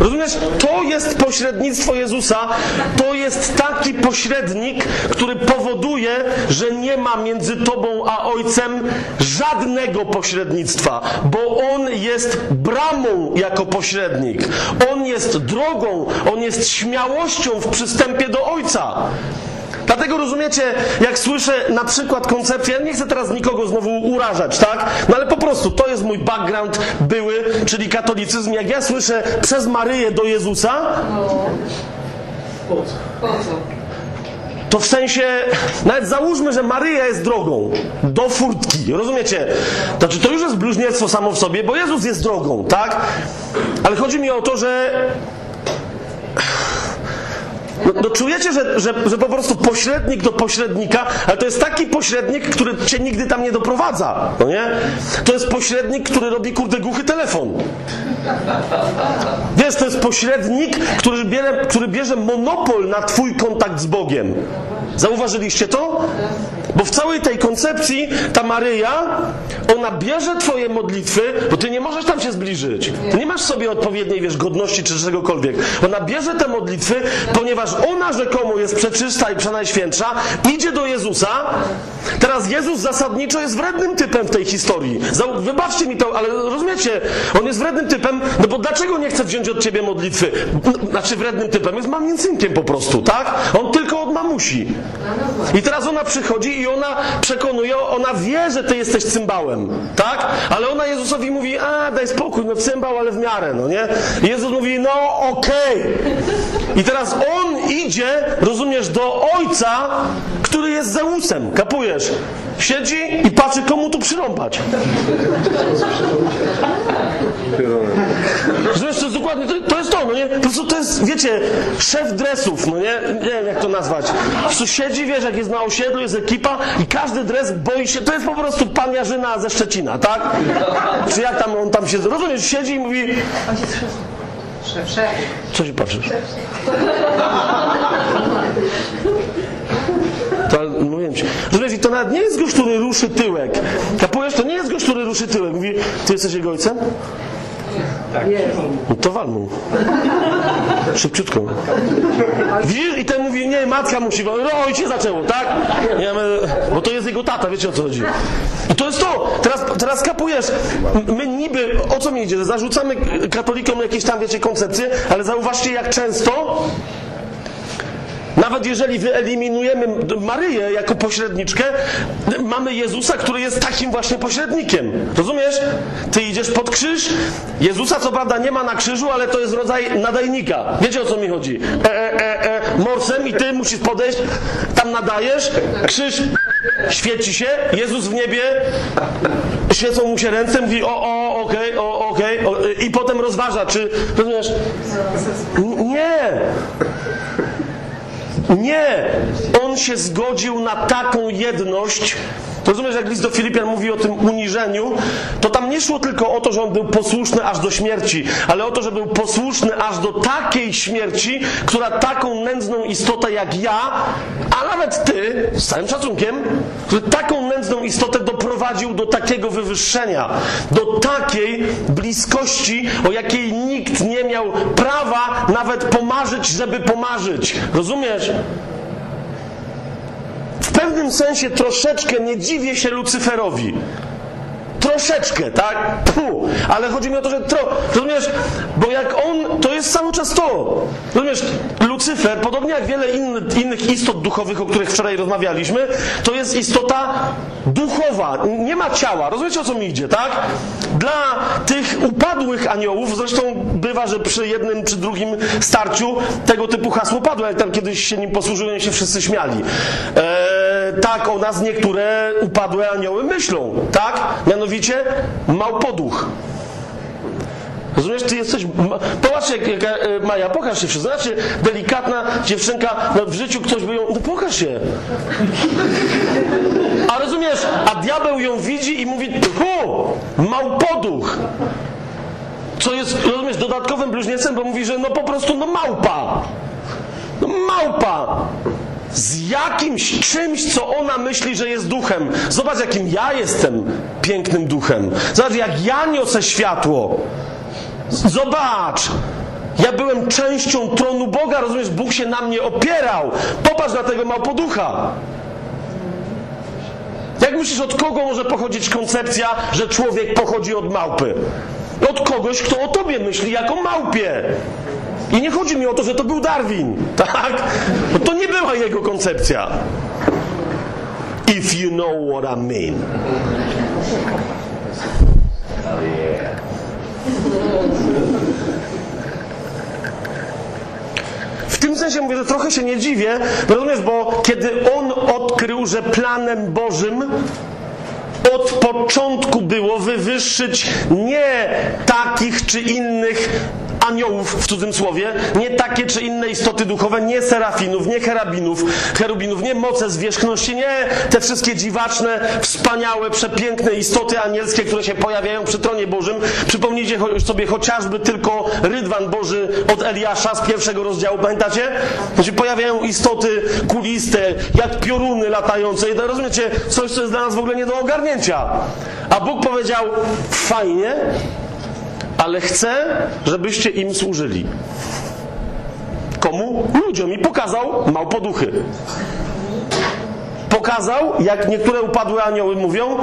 [SPEAKER 1] Rozumiesz? To jest pośrednictwo Jezusa. To jest taki pośrednik, który powoduje, że nie ma między tobą a Ojcem żadnego pośrednictwa, bo On jest bramą jako pośrednik. On jest drogą, On jest śmiałością w przystępie do Ojca. Dlatego rozumiecie, jak słyszę na przykład koncepcję, ja nie chcę teraz nikogo znowu urażać, tak? No ale po prostu to jest mój background były, czyli katolicyzm. Jak ja słyszę przez Maryję do Jezusa, to w sensie, nawet załóżmy, że Maryja jest drogą do furtki, rozumiecie? Znaczy, to już jest bluźnierstwo samo w sobie, bo Jezus jest drogą, tak? Ale chodzi mi o to, że no, no czujecie, że, że, że po prostu pośrednik do pośrednika, ale to jest taki pośrednik, który cię nigdy tam nie doprowadza, no nie? To jest pośrednik, który robi kurde głuchy telefon. Wiesz, to jest pośrednik, który bierze, który bierze monopol na twój kontakt z Bogiem. Zauważyliście to? Bo w całej tej koncepcji ta Maryja, ona bierze twoje modlitwy, bo ty nie możesz tam się zbliżyć. Ty nie masz sobie odpowiedniej, wiesz, godności czy czegokolwiek. Ona bierze te modlitwy, ponieważ ona rzekomo jest przeczysta i przenajświętsza, idzie do Jezusa. Teraz Jezus zasadniczo jest wrednym typem w tej historii. Wybaczcie mi to, ale rozumiecie, on jest wrednym typem, no bo dlaczego nie chce wziąć od ciebie modlitwy? Znaczy wrednym typem, jest mamim synkiem po prostu, tak? On tylko od mamusi. I teraz ona przychodzi i ona przekonuje, ona wie, że ty jesteś cymbałem, tak? Ale ona Jezusowi mówi, a daj spokój, no cymbał, ale w miarę, no nie? I Jezus mówi, no okej. Okay. I teraz on idzie, rozumiesz, do ojca, który jest Zeusem, kapujesz? Siedzi i patrzy, komu tu przyrąbać. To jest dokładnie, to, to, jest to, no nie? Po prostu to jest, wiecie, szef dresów, no nie? Nie wiem jak to nazwać. Po prostu siedzi, wiesz, jak jest na osiedlu, jest ekipa i każdy dres boi się, to jest po prostu pan Jarzyna ze Szczecina, tak? Czy jak tam on tam się, rozumiesz, siedzi i mówi...
[SPEAKER 3] Szef, szef.
[SPEAKER 1] Co się patrzysz? To, mówiłem ci. Rozumiesz, i to nawet nie jest gość, który ruszy tyłek. Kapujesz, to nie jest gość, który ruszy tyłek. Mówi, ty jesteś jego ojcem? No to wal mu. Szybciutko. Widzisz? I ten mówi, nie, matka musi, no oj się zaczęło, tak? Ja mówię, bo to jest jego tata, wiecie o co chodzi. I to jest to. Teraz, teraz kapujesz. My niby, o co mi idzie? Zarzucamy katolikom jakieś tam, wiecie, koncepcje, ale zauważcie, jak często nawet jeżeli wyeliminujemy Maryję jako pośredniczkę, mamy Jezusa, który jest takim właśnie pośrednikiem. Rozumiesz? Ty idziesz pod krzyż. Jezusa co prawda nie ma na krzyżu, ale to jest rodzaj nadajnika. Wiecie o co mi chodzi? E, e, e, e, morsem i ty musisz podejść, tam nadajesz, krzyż świeci się, Jezus w niebie, świecą mu się ręce, mówi o, o, okej, o, okej, o, i potem rozważa, czy, rozumiesz? Nie! Nie! On się zgodził na taką jedność. Rozumiesz, jak list do Filipian mówi o tym uniżeniu, to tam nie szło tylko o to, że on był posłuszny aż do śmierci, ale o to, że był posłuszny aż do takiej śmierci, która taką nędzną istotę jak ja, a nawet ty, z całym szacunkiem, który taką nędzną istotę doprowadził do takiego wywyższenia, do takiej bliskości, o jakiej nikt nie miał prawa nawet pomarzyć, żeby pomarzyć. Rozumiesz? Pewnym sensie troszeczkę nie dziwię się Lucyferowi. Troszeczkę, tak? Puh. Ale chodzi mi o to, że tro, rozumiesz, bo jak on, to jest cały czas to. Rozumiesz, Lucyfer, podobnie jak wiele inny, innych istot duchowych, o których wczoraj rozmawialiśmy, to jest istota duchowa, nie ma ciała. Rozumiecie o co mi idzie, tak? Dla tych upadłych aniołów, zresztą bywa, że przy jednym czy drugim starciu tego typu hasło padło, jak tam kiedyś się nim posłużyłem, się wszyscy śmiali. Eee, tak o nas niektóre upadłe anioły myślą, tak? Mianowicie małpoduch. Rozumiesz, ty jesteś. Popatrz, jak, jak e, Maja, pokaż się wszystko. Znaczy, delikatna dziewczynka, no w życiu ktoś by ją. No pokaż się. A rozumiesz, a diabeł ją widzi i mówi: Tfu, małpoduch. Co jest, rozumiesz, dodatkowym bluźniecem, bo mówi, że no po prostu, no małpa. No małpa. Z jakimś czymś, co ona myśli, że jest duchem. Zobacz, jakim ja jestem pięknym duchem. Zobacz, jak ja niosę światło. Zobacz! Ja byłem częścią tronu Boga, rozumiesz? Bóg się na mnie opierał. Popatrz na tego małpoducha. Jak myślisz, od kogo może pochodzić koncepcja, że człowiek pochodzi od małpy? Od kogoś, kto o tobie myśli jako małpie. I nie chodzi mi o to, że to był Darwin, tak? Bo to nie była jego koncepcja. If you know what I mean. W tym sensie mówię, że trochę się nie dziwię, rozumiesz, bo kiedy on odkrył, że planem Bożym od początku było wywyższyć nie takich czy innych aniołów w cudzym słowie, nie takie czy inne istoty duchowe, nie serafinów, nie cherubinów, cherubinów, nie moce zwierzchności, nie te wszystkie dziwaczne, wspaniałe, przepiękne istoty anielskie, które się pojawiają przy tronie Bożym. Przypomnijcie sobie chociażby tylko rydwan Boży od Eliasza z pierwszego rozdziału, pamiętacie? Się pojawiają istoty kuliste, jak pioruny latające i to rozumiecie, coś, co jest dla nas w ogóle nie do ogarnięcia. A Bóg powiedział, fajnie, ale chcę, żebyście im służyli. Komu? Ludziom. I pokazał małpoduchy. Pokazał, jak niektóre upadłe anioły mówią,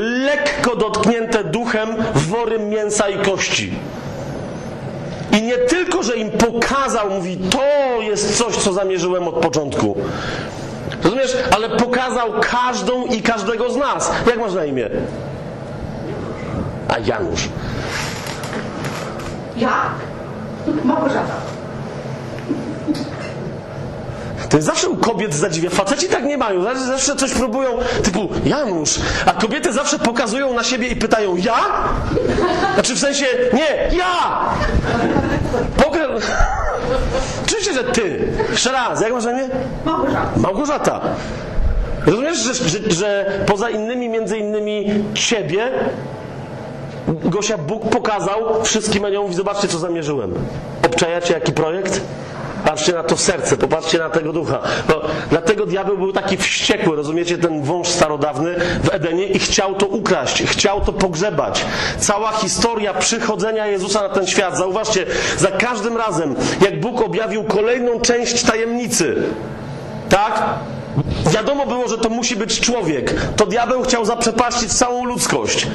[SPEAKER 1] lekko dotknięte duchem wory mięsa i kości. I nie tylko, że im pokazał, mówi, to jest coś, co zamierzyłem od początku. Rozumiesz? Ale pokazał każdą i każdego z nas. Jak masz na imię? A Janusz.
[SPEAKER 3] Ja? Małgorzata.
[SPEAKER 1] To jest zawsze u kobiet zadziwia. Faceci tak nie mają. Zawsze- coś próbują, typu Janusz. A kobiety zawsze pokazują na siebie i pytają ja? Znaczy w sensie, nie, ja! Poka... Oczywiście, że ty. Jeszcze raz, jak masz na imię?
[SPEAKER 3] Małgorzata.
[SPEAKER 1] Małgorzata. Rozumiesz, że, że, że poza innymi, między innymi ciebie, Gosia, Bóg pokazał wszystkim aniołom zobaczcie, co zamierzyłem. Obczajacie, jaki projekt? Patrzcie na to serce, popatrzcie na tego ducha. No, dlatego diabeł był taki wściekły, rozumiecie, ten wąż starodawny w Edenie i chciał to ukraść, chciał to pogrzebać. Cała historia przychodzenia Jezusa na ten świat, zauważcie, za każdym razem, jak Bóg objawił kolejną część tajemnicy, tak? Wiadomo było, że to musi być człowiek. To diabeł chciał zaprzepaścić całą ludzkość.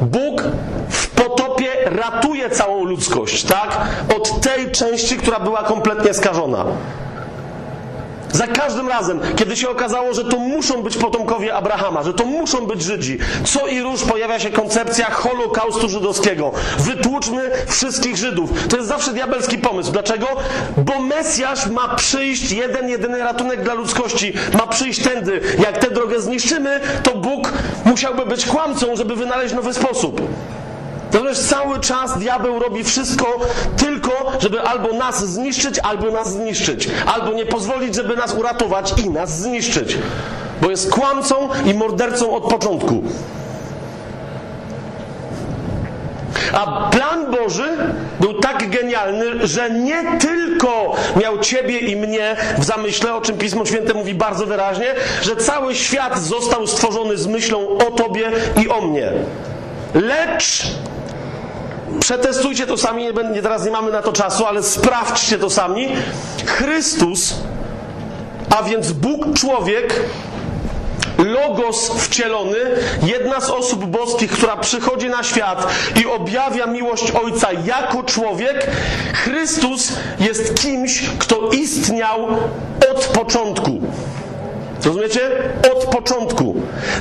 [SPEAKER 1] Bóg w potopie ratuje całą ludzkość, tak? Od tej części, która była kompletnie skażona. Za każdym razem, kiedy się okazało, że to muszą być potomkowie Abrahama, że to muszą być Żydzi, co i róż pojawia się koncepcja Holokaustu żydowskiego. Wytłuczmy wszystkich Żydów. To jest zawsze diabelski pomysł. Dlaczego? Bo Mesjasz ma przyjść, jeden, jedyny ratunek dla ludzkości, ma przyjść tędy. Jak tę drogę zniszczymy, to Bóg musiałby być kłamcą, żeby wynaleźć nowy sposób. Natomiast cały czas diabeł robi wszystko tylko, żeby albo nas zniszczyć, albo nas zniszczyć. Albo nie pozwolić, żeby nas uratować i nas zniszczyć. Bo jest kłamcą i mordercą od początku. A plan Boży był tak genialny, że nie tylko miał ciebie i mnie w zamyśle, o czym Pismo Święte mówi bardzo wyraźnie, że cały świat został stworzony z myślą o tobie i o mnie. Lecz Przetestujcie to sami, nie, teraz nie mamy na to czasu, ale sprawdźcie to sami. Chrystus, a więc Bóg człowiek, Logos wcielony, jedna z osób boskich, która przychodzi na świat i objawia miłość Ojca jako człowiek, Chrystus jest kimś, kto istniał od początku. Rozumiecie? Od początku.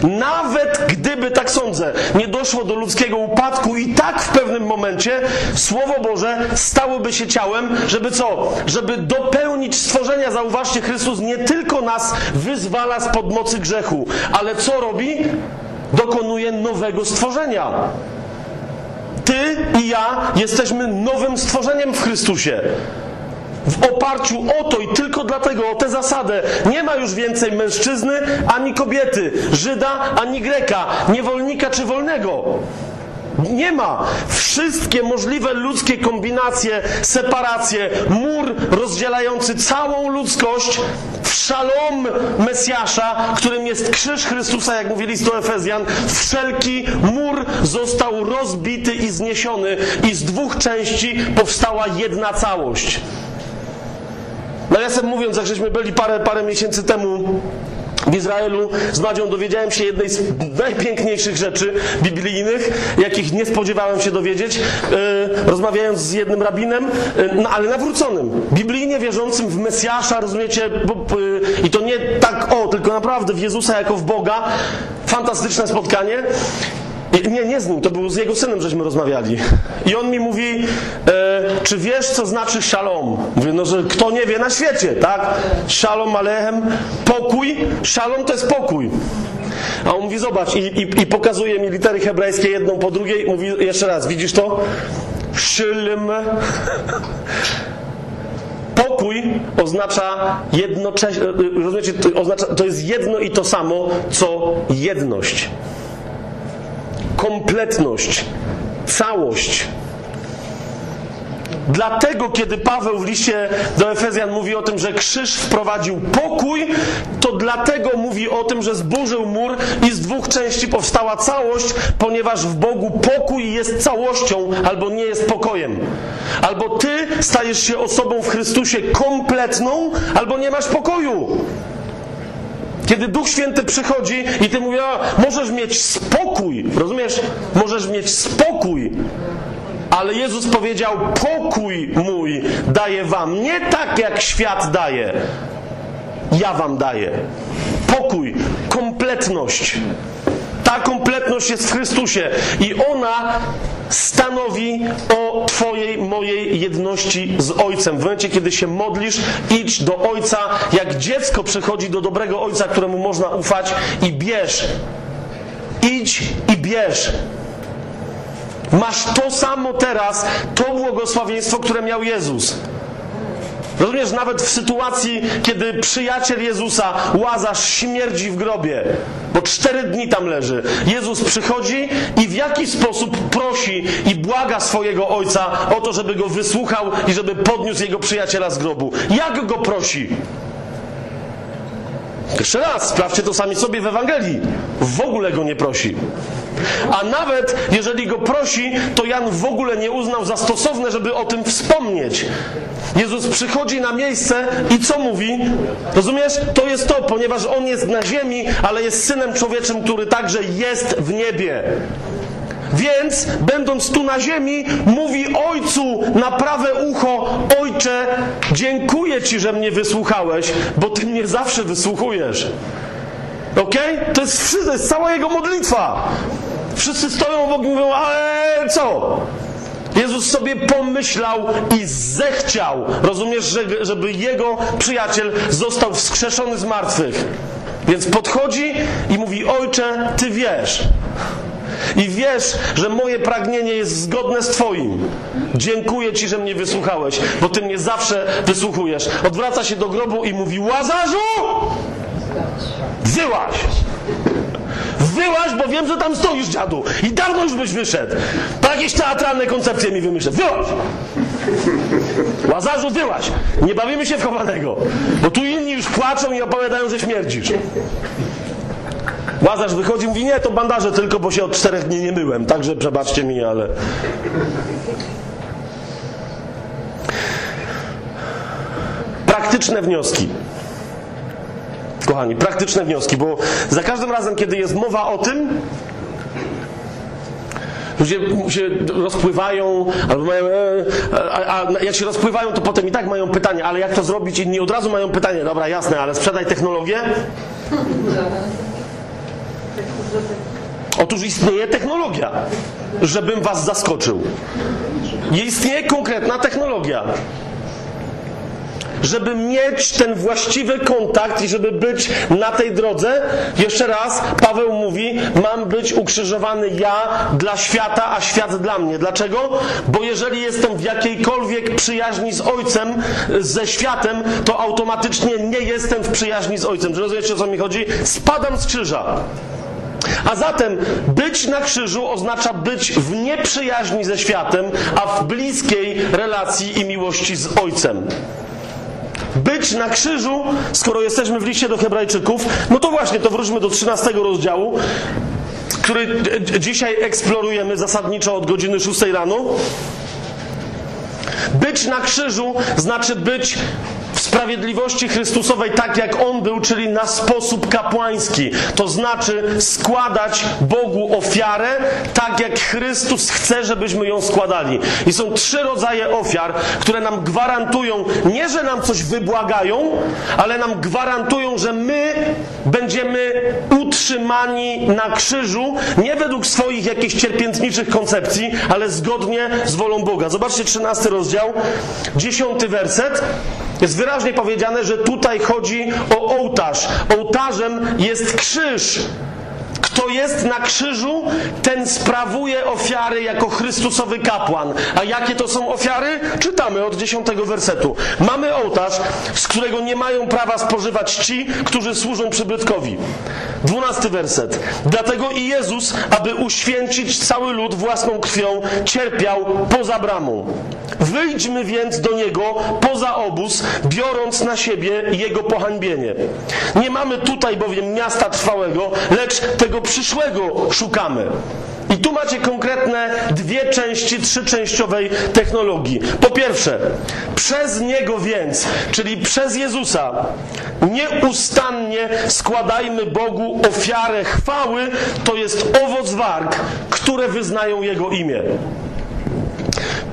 [SPEAKER 1] Nawet gdyby, tak sądzę, nie doszło do ludzkiego upadku i tak w pewnym momencie Słowo Boże stałoby się ciałem, żeby co? Żeby dopełnić stworzenia. Zauważcie, Chrystus nie tylko nas wyzwala spod mocy grzechu, ale co robi? Dokonuje nowego stworzenia. Ty i ja jesteśmy nowym stworzeniem w Chrystusie. W oparciu o to i tylko dlatego, o tę zasadę, nie ma już więcej mężczyzny ani kobiety, Żyda ani Greka, niewolnika czy wolnego. Nie ma. Wszystkie możliwe ludzkie kombinacje, separacje, mur rozdzielający całą ludzkość w szalom Mesjasza, którym jest krzyż Chrystusa, jak mówi list do Efezjan, wszelki mur został rozbity i zniesiony i z dwóch części powstała jedna całość. Nawiasem mówiąc, jak żeśmy byli parę, parę miesięcy temu w Izraelu z Madzią dowiedziałem się jednej z najpiękniejszych rzeczy biblijnych, jakich nie spodziewałem się dowiedzieć, e, rozmawiając z jednym rabinem, e, no, ale nawróconym, biblijnie wierzącym w Mesjasza, rozumiecie, e, i to nie tak o, tylko naprawdę w Jezusa jako w Boga. Fantastyczne spotkanie. Nie, nie z nim, to był z jego synem, żeśmy rozmawiali. I on mi mówi, e, czy wiesz, co znaczy shalom? Mówię, no, że kto nie wie na świecie, tak? Shalom alechem, pokój. Shalom to jest pokój. A on mówi, zobacz, i, i, i pokazuje mi litery hebrajskie jedną po drugiej. Mówi jeszcze raz, widzisz to? Szylm. Pokój oznacza jednocześnie, rozumiecie, to, oznacza, to jest jedno i to samo, co jedność kompletność, całość. Dlatego, kiedy Paweł w liście do Efezjan mówi o tym, że krzyż wprowadził pokój, to dlatego mówi o tym, że zburzył mur i z dwóch części powstała całość, ponieważ w Bogu pokój jest całością albo nie jest pokojem. Albo ty stajesz się osobą w Chrystusie kompletną, albo nie masz pokoju. Kiedy Duch Święty przychodzi i ty mówisz, możesz mieć spokój, rozumiesz? Możesz mieć spokój. Ale Jezus powiedział, pokój mój daję wam, nie tak jak świat daje. Ja wam daję. Pokój, kompletność. Ta kompletność jest w Chrystusie i ona stanowi o Twojej, mojej jedności z Ojcem. W momencie, kiedy się modlisz, idź do Ojca, jak dziecko przychodzi do dobrego Ojca, któremu można ufać i bierz. Idź i bierz. Masz to samo teraz, to błogosławieństwo, które miał Jezus. Rozumiesz, nawet w sytuacji, kiedy przyjaciel Jezusa, Łazarz, śmierdzi w grobie, bo cztery dni tam leży, Jezus przychodzi i w jaki sposób prosi i błaga swojego ojca o to, żeby go wysłuchał i żeby podniósł jego przyjaciela z grobu. Jak go prosi? Jeszcze raz, sprawdźcie to sami sobie w Ewangelii. W ogóle go nie prosi. A nawet jeżeli go prosi, to Jan w ogóle nie uznał za stosowne, żeby o tym wspomnieć. Jezus przychodzi na miejsce i co mówi? Rozumiesz? To jest to, ponieważ on jest na ziemi, ale jest synem człowieczym, który także jest w niebie. Więc, będąc tu na ziemi, mówi ojcu na prawe ucho: Ojcze, dziękuję ci, że mnie wysłuchałeś, bo ty mnie zawsze wysłuchujesz. Okej? To, jest, to jest cała jego modlitwa. Wszyscy stoją obok i mówią: Ale co? Jezus sobie pomyślał i zechciał, rozumiesz, że, żeby jego przyjaciel został wskrzeszony z martwych. Więc podchodzi i mówi: Ojcze, ty wiesz. I wiesz, że moje pragnienie jest zgodne z Twoim. Dziękuję Ci, że mnie wysłuchałeś, bo Ty mnie zawsze wysłuchujesz. Odwraca się do grobu i mówi: Łazarzu! Wyłaź! Wyłaź, bo wiem, że tam stoisz, dziadu. I dawno już byś wyszedł. To jakieś teatralne koncepcje mi wymyślę. Wyłaź! Łazarzu, wyłaź! Nie bawimy się w chowanego, bo tu inni już płaczą i opowiadają, że śmierdzisz. Łazarz wychodzi mówi, nie, to bandaże tylko, bo się od czterech dni nie myłem, także przebaczcie mi, ale... Praktyczne wnioski. Kochani, praktyczne wnioski, bo za każdym razem, kiedy jest mowa o tym, ludzie się rozpływają, albo mają, e, a, a jak się rozpływają, to potem i tak mają pytanie, ale jak to zrobić? Inni od razu mają pytanie, dobra, jasne, ale sprzedaj technologię. Otóż istnieje technologia, żebym was zaskoczył. Istnieje konkretna technologia. Żeby mieć ten właściwy kontakt i żeby być na tej drodze, jeszcze raz Paweł mówi, mam być ukrzyżowany ja dla świata, a świat dla mnie. Dlaczego? Bo jeżeli jestem w jakiejkolwiek przyjaźni z Ojcem, ze światem, to automatycznie nie jestem w przyjaźni z Ojcem. Czy rozumiecie o co mi chodzi? Spadam z krzyża. A zatem być na krzyżu oznacza być w nieprzyjaźni ze światem, a w bliskiej relacji i miłości z Ojcem. Być na krzyżu, skoro jesteśmy w liście do Hebrajczyków, no to właśnie, to wróćmy do 13 rozdziału, który dzisiaj eksplorujemy zasadniczo od godziny 6 rano. Być na krzyżu znaczy być sprawiedliwości Chrystusowej tak jak On był, czyli na sposób kapłański. To znaczy składać Bogu ofiarę tak jak Chrystus chce, żebyśmy ją składali. I są trzy rodzaje ofiar, które nam gwarantują, nie że nam coś wybłagają, ale nam gwarantują, że my będziemy utrzymani na krzyżu, nie według swoich jakichś cierpiętniczych koncepcji, ale zgodnie z wolą Boga. Zobaczcie 13 rozdział, 10 werset. Jest wyraźnie powiedziane, że tutaj chodzi o ołtarz. Ołtarzem jest krzyż. Kto jest na krzyżu, ten sprawuje ofiary jako Chrystusowy kapłan. A jakie to są ofiary? Czytamy od dziesiątego wersetu. Mamy ołtarz, z którego nie mają prawa spożywać ci, którzy służą przybytkowi. Dwunasty werset. Dlatego i Jezus, aby uświęcić cały lud własną krwią, cierpiał poza bramą. Wyjdźmy więc do Niego poza obóz, biorąc na siebie Jego pohańbienie. Nie mamy tutaj bowiem miasta trwałego, lecz tego przyszłego szukamy. I tu macie konkretne dwie części trzyczęściowej technologii. Po pierwsze, przez Niego więc, czyli przez Jezusa, nieustannie składajmy Bogu ofiarę chwały, to jest owoc warg, które wyznają Jego imię.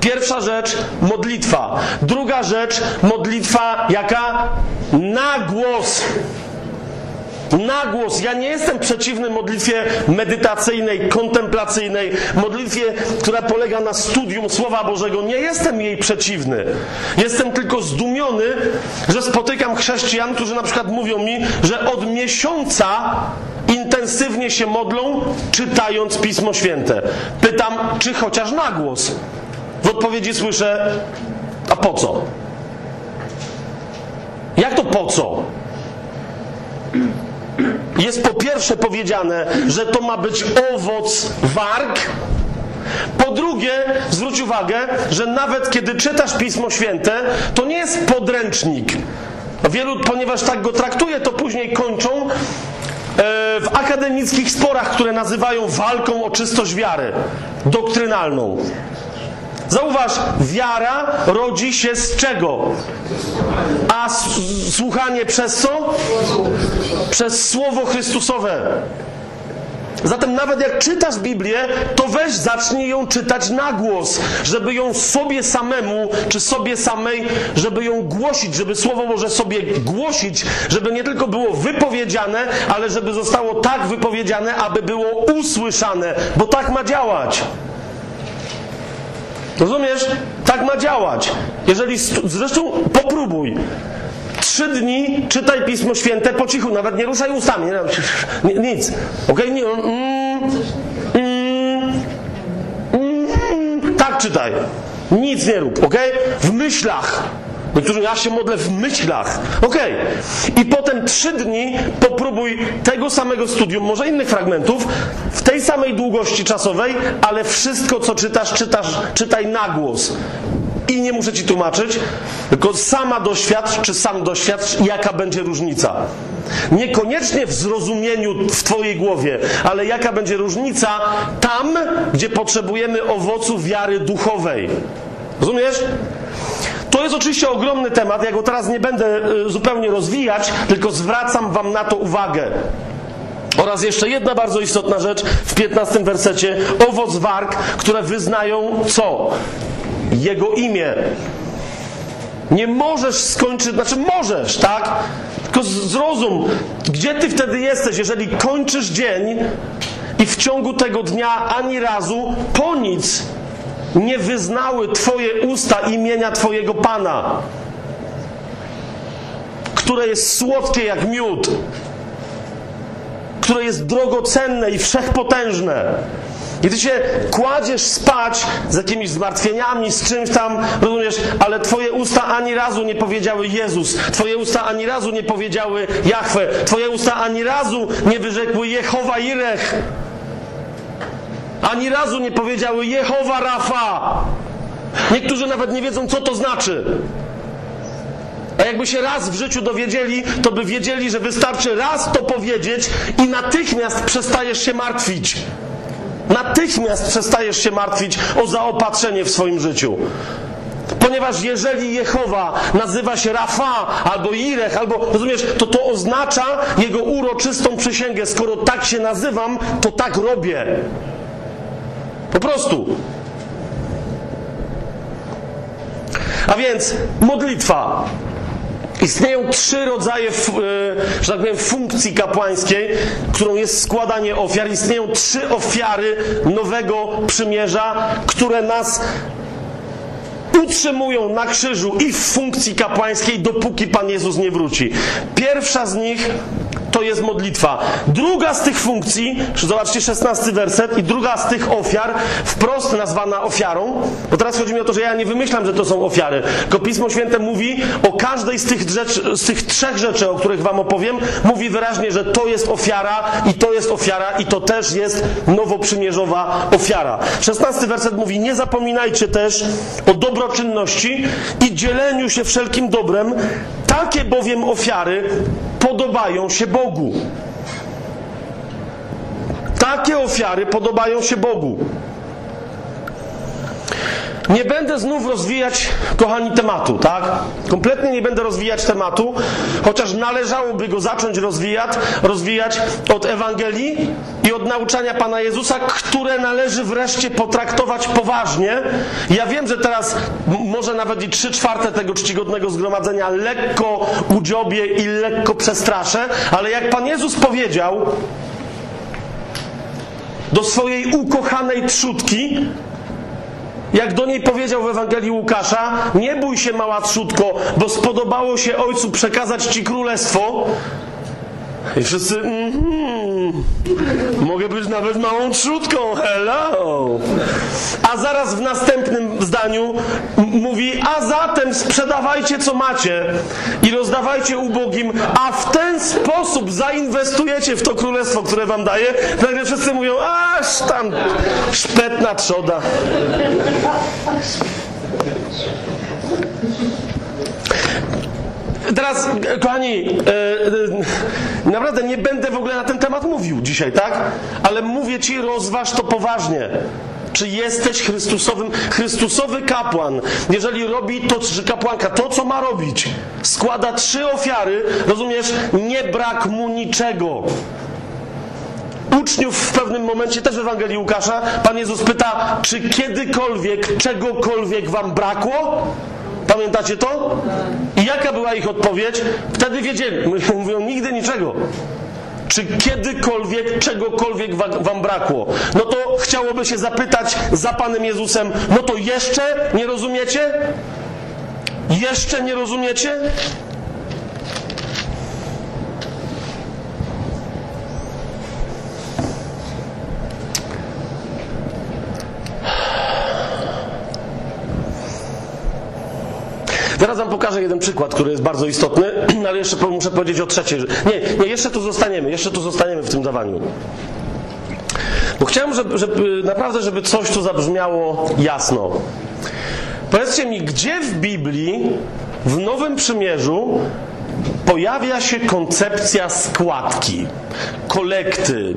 [SPEAKER 1] Pierwsza rzecz modlitwa. Druga rzecz modlitwa jaka? Na głos. Na głos. Ja nie jestem przeciwny modlitwie medytacyjnej, kontemplacyjnej, modlitwie, która polega na studium Słowa Bożego. Nie jestem jej przeciwny. Jestem tylko zdumiony, że spotykam chrześcijan, którzy na przykład mówią mi, że od miesiąca intensywnie się modlą, czytając Pismo Święte. Pytam, czy chociaż na głos. W odpowiedzi słyszę, a po co? Jak to po co? Jest po pierwsze powiedziane, że to ma być owoc warg. Po drugie, zwróć uwagę, że nawet kiedy czytasz Pismo Święte, to nie jest podręcznik. Wielu, ponieważ tak go traktuje, to później kończą e, w akademickich sporach, które nazywają walką o czystość wiary doktrynalną. Zauważ, wiara rodzi się z czego? A słuchanie przez co? Przez Słowo Chrystusowe. Zatem nawet jak czytasz Biblię, to weź zacznij ją czytać na głos, żeby ją sobie samemu, czy sobie samej, żeby ją głosić, żeby Słowo Boże sobie głosić, żeby nie tylko było wypowiedziane, ale żeby zostało tak wypowiedziane, aby było usłyszane, bo tak ma działać. Rozumiesz? Tak ma działać. Jeżeli, zresztą popróbuj. Trzy dni czytaj Pismo Święte po cichu, nawet nie ruszaj ustami, nie, nic. Okej? Nie, mm, mm, mm, tak czytaj. Nic nie rób, okej? W myślach. Niektórzy, ja się modlę w myślach. Okej. I potem trzy dni popróbuj tego samego studium, może innych fragmentów, w tej samej długości czasowej, ale wszystko, co czytasz, czytasz, czytaj na głos. I nie muszę ci tłumaczyć, tylko sama doświadcz, czy sam doświadcz, jaka będzie różnica. Niekoniecznie w zrozumieniu w Twojej głowie, ale jaka będzie różnica tam, gdzie potrzebujemy owocu wiary duchowej. Rozumiesz? To jest oczywiście ogromny temat, ja go teraz nie będę y, zupełnie rozwijać, tylko zwracam Wam na to uwagę. Oraz jeszcze jedna bardzo istotna rzecz w 15 wersecie. Owoc warg, które wyznają co? Jego imię. Nie możesz skończyć, znaczy możesz, tak? Tylko zrozum, gdzie ty wtedy jesteś, jeżeli kończysz dzień i w ciągu tego dnia ani razu po nic nie wyznały Twoje usta imienia Twojego Pana, które jest słodkie jak miód, które jest drogocenne i wszechpotężne. Ty się kładziesz spać z jakimiś zmartwieniami, z czymś tam, rozumiesz, ale twoje usta ani razu nie powiedziały Jezus, twoje usta ani razu nie powiedziały Jahwe, twoje usta ani razu nie wyrzekły Jehowa Irech, ani razu nie powiedziały Jehowa Rafa. Niektórzy nawet nie wiedzą, co to znaczy. A jakby się raz w życiu dowiedzieli, to by wiedzieli, że wystarczy raz to powiedzieć i natychmiast przestajesz się martwić. Natychmiast przestajesz się martwić o zaopatrzenie w swoim życiu. Ponieważ jeżeli Jehowa nazywa się Rafa albo Irech, albo rozumiesz, to to oznacza jego uroczystą przysięgę. Skoro tak się nazywam, to tak robię. Po prostu. A więc modlitwa. Istnieją trzy rodzaje, e, że tak powiem, funkcji kapłańskiej, którą jest składanie ofiar. Istnieją trzy ofiary nowego przymierza, które nas utrzymują na krzyżu i w funkcji kapłańskiej, dopóki Pan Jezus nie wróci. Pierwsza z nich to jest modlitwa. Druga z tych funkcji, zobaczcie 16 werset, i druga z tych ofiar, wprost nazwana ofiarą, bo teraz chodzi mi o to, że ja nie wymyślam, że to są ofiary, tylko Pismo Święte mówi o każdej z tych, z tych trzech rzeczy, o których Wam opowiem, mówi wyraźnie, że to jest ofiara i to jest ofiara i to też jest nowoprzymierzowa ofiara. 16 werset mówi, nie zapominajcie też o dobroczynności i dzieleniu się wszelkim dobrem, takie bowiem ofiary podobają się Bogu. Takie ofiary podobają się Bogu. Nie będę znów rozwijać, kochani, tematu, tak? Kompletnie nie będę rozwijać tematu, chociaż należałoby go zacząć rozwijać, rozwijać od Ewangelii i od nauczania Pana Jezusa, które należy wreszcie potraktować poważnie. Ja wiem, że teraz może nawet i trzy czwarte tego czcigodnego zgromadzenia lekko udziobię i lekko przestraszę, ale jak Pan Jezus powiedział do swojej ukochanej trzutki, jak do niej powiedział w Ewangelii Łukasza, nie bój się mała trzutko, bo spodobało się Ojcu przekazać Ci królestwo. I wszyscy, mhm, mogę być nawet małą trzutką, hello. A zaraz w następnym zdaniu mówi, a zatem sprzedawajcie co macie i rozdawajcie ubogim, a w ten sposób zainwestujecie w to królestwo, które wam daje. Nagle wszyscy mówią, aż tam szpetna trzoda. Teraz, kochani, e, e, naprawdę nie będę w ogóle na ten temat mówił dzisiaj, tak? Ale mówię ci, rozważ to poważnie. Czy jesteś Chrystusowym, Chrystusowy kapłan, jeżeli robi to, czy kapłanka, to co ma robić, składa trzy ofiary, rozumiesz, nie brak mu niczego. Uczniów w pewnym momencie, też w Ewangelii Łukasza, Pan Jezus pyta, czy kiedykolwiek, czegokolwiek wam brakło? Pamiętacie to? I jaka była ich odpowiedź? Wtedy wiedzieli. Mówią, nigdy niczego. Czy kiedykolwiek, czegokolwiek wa- wam brakło? No to chciałoby się zapytać za Panem Jezusem, no to jeszcze nie rozumiecie? Jeszcze nie rozumiecie? Zaraz wam pokażę jeden przykład, który jest bardzo istotny, ale jeszcze muszę powiedzieć o trzeciej. Nie, nie, jeszcze tu zostaniemy, jeszcze tu zostaniemy w tym dawaniu. Bo chciałem, żeby, żeby naprawdę, żeby coś tu zabrzmiało jasno. Powiedzcie mi, gdzie w Biblii, w Nowym Przymierzu pojawia się koncepcja składki, kolekty,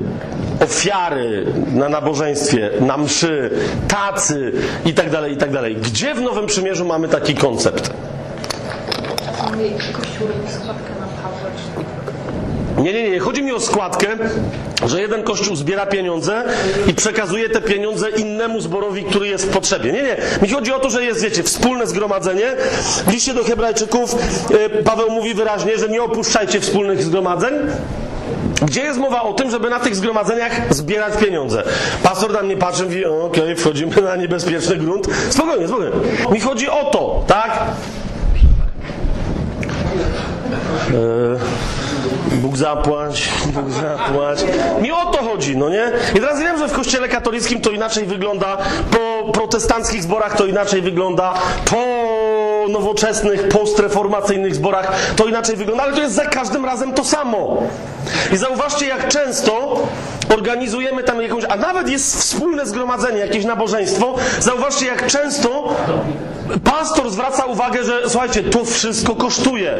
[SPEAKER 1] ofiary na nabożeństwie, na mszy, tacy i tak dalej, i tak. Gdzie w Nowym Przymierzu mamy taki koncept? Nie, nie, nie. Chodzi mi o składkę, że jeden kościół zbiera pieniądze i przekazuje te pieniądze innemu zborowi, który jest w potrzebie. Nie, nie. Mi chodzi o to, że jest, wiecie, wspólne zgromadzenie. W liście do Hebrajczyków e, Paweł mówi wyraźnie, że nie opuszczajcie wspólnych zgromadzeń. Gdzie jest mowa o tym, żeby na tych zgromadzeniach zbierać pieniądze? Pastor na mnie patrzy i mówi, "O, okej, wchodzimy na niebezpieczny grunt. Spokojnie, spokojnie. Mi chodzi o to, tak? Bóg zapłać, Bóg zapłać. Mi o to chodzi, no nie? I teraz wiem, że w kościele katolickim to inaczej wygląda, po protestanckich zborach to inaczej wygląda, po nowoczesnych, postreformacyjnych zborach to inaczej wygląda, ale to jest za każdym razem to samo. I zauważcie, jak często organizujemy tam jakąś, a nawet jest wspólne zgromadzenie, jakieś nabożeństwo, zauważcie, jak często pastor zwraca uwagę, że słuchajcie, to wszystko kosztuje.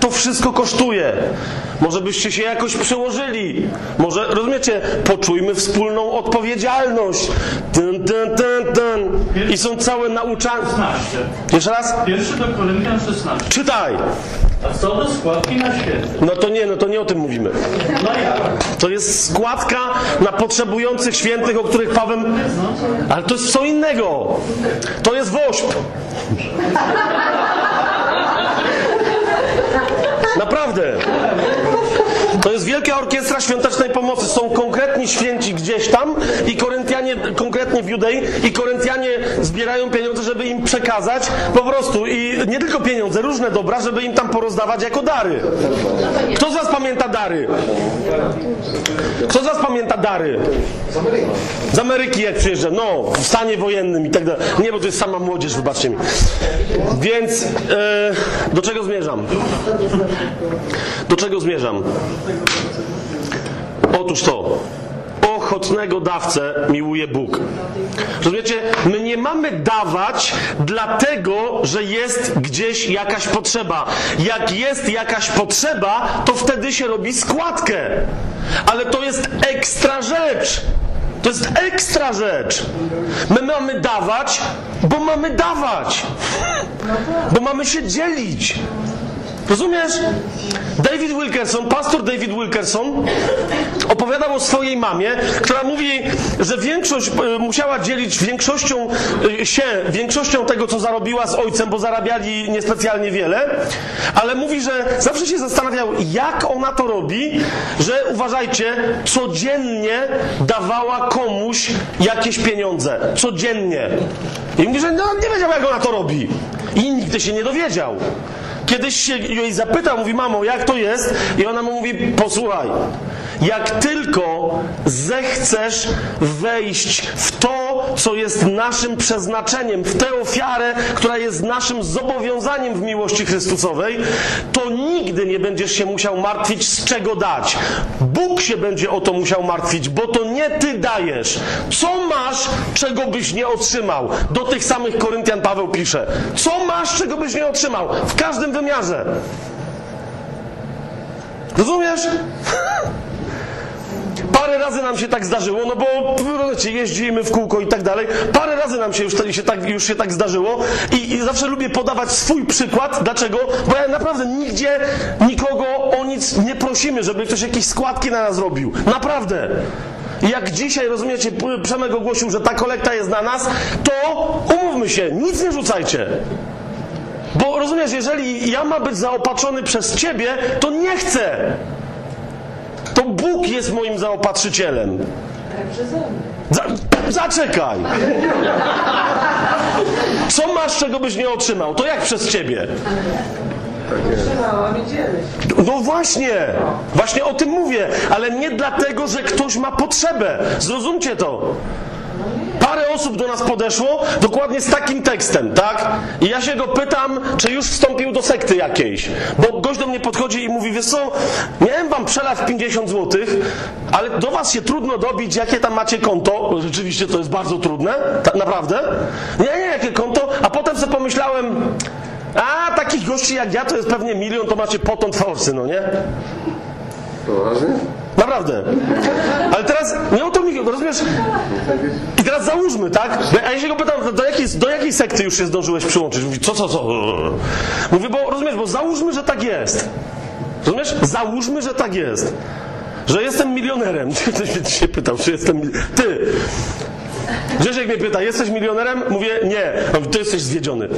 [SPEAKER 1] To wszystko kosztuje. Może byście się jakoś przełożyli. Może, rozumiecie, poczujmy wspólną odpowiedzialność. Ten, ten, ten, ten. I są całe nauczania.
[SPEAKER 4] 16.
[SPEAKER 1] Jeszcze raz?
[SPEAKER 4] Pierwszy do Koryntian 16.
[SPEAKER 1] Czytaj.
[SPEAKER 4] A co do składki na święty?
[SPEAKER 1] No to nie, no to nie o tym mówimy.
[SPEAKER 4] No jak?
[SPEAKER 1] To jest składka na potrzebujących świętych, o których Paweł... Ale to jest co innego. To jest wośp. Naprawdę. To jest wielka orkiestra świątecznej pomocy. Są konkretni święci gdzieś tam i Koryntianie, konkretnie w Judei, i Koryntianie zbierają pieniądze, żeby im przekazać po prostu. I nie tylko pieniądze, różne dobra, żeby im tam porozdawać jako dary. Kto z Was pamięta dary? Kto z Was pamięta dary? Z Ameryki jak przyjeżdża, no, w stanie wojennym i tak dalej. Nie, bo to jest sama młodzież, wybaczcie mi. Więc e, do czego zmierzam? Do czego zmierzam? Otóż to. Ochotnego dawcę miłuje Bóg. Rozumiecie? My nie mamy dawać dlatego, że jest gdzieś jakaś potrzeba. Jak jest jakaś potrzeba, to wtedy się robi składkę. Ale to jest ekstra rzecz. To jest ekstra rzecz. My mamy dawać, bo mamy dawać. Bo mamy się dzielić. Rozumiesz? David Wilkerson, pastor David Wilkerson opowiadał o swojej mamie, która mówi, że większość e, musiała dzielić większością e, się, większością tego, co zarobiła z ojcem, bo zarabiali niespecjalnie wiele, ale mówi, że zawsze się zastanawiał, jak ona to robi, że uważajcie, codziennie dawała komuś jakieś pieniądze. Codziennie. I mówi, że no, nie wiedział, jak ona to robi. I nigdy się nie dowiedział. Kiedyś się jej zapytał, mówi, mamo, jak to jest? I ona mu mówi, posłuchaj, jak tylko zechcesz wejść w to, co jest naszym przeznaczeniem, w tę ofiarę, która jest naszym zobowiązaniem w miłości Chrystusowej, to nigdy nie będziesz się musiał martwić, z czego dać. Bóg się będzie o to musiał martwić, bo to nie ty dajesz. Co masz, czego byś nie otrzymał? Do tych samych Koryntian Paweł pisze. Co masz, czego byś nie otrzymał? W każdym wymiarze. Rozumiesz? Parę razy nam się tak zdarzyło, no bo wiecie, jeździmy w kółko i tak dalej. Parę razy nam się już, się tak, już się tak zdarzyło I, i zawsze lubię podawać swój przykład. Dlaczego? Bo ja naprawdę nigdzie nikogo o nic nie prosimy, żeby ktoś jakieś składki na nas robił. Naprawdę. Jak dzisiaj, rozumiecie, Przemek ogłosił, że ta kolekta jest na nas, to umówmy się, nic nie rzucajcie. Bo rozumiesz, jeżeli ja mam być zaopatrzony przez ciebie, to nie chcę. Bóg jest moim zaopatrzycielem. Za, zaczekaj! Co masz, czego byś nie otrzymał? To jak przez ciebie? No właśnie, właśnie o tym mówię, ale nie dlatego, że ktoś ma potrzebę. Zrozumcie to. Parę osób do nas podeszło dokładnie z takim tekstem, tak? I ja się go pytam, czy już wstąpił do sekty jakiejś. Bo gość do mnie podchodzi i mówi, wiesz co, miałem wam przelać 50 zł, ale do was się trudno dobić, jakie tam macie konto. Rzeczywiście to jest bardzo trudne, tak naprawdę. Nie, nie, jakie konto. A potem sobie pomyślałem, a takich gości jak ja to jest pewnie milion, to macie potąd forsy, no nie?
[SPEAKER 2] Poważnie?
[SPEAKER 1] Naprawdę. Ale teraz nie o to mi rozumiesz? I teraz załóżmy, tak? A ja się go pytam, do jakiej, do jakiej sekty już się zdążyłeś przyłączyć? Mówi, co, co, co? Mówię, bo rozumiesz, bo załóżmy, że tak jest. Rozumiesz? Załóżmy, że tak jest. Że jestem milionerem. Ktoś mnie dzisiaj pytał, czy jestem. Ty! Grzesiek mnie pyta, jesteś milionerem? Mówię, nie. Mówi, ty jesteś zwiedziony.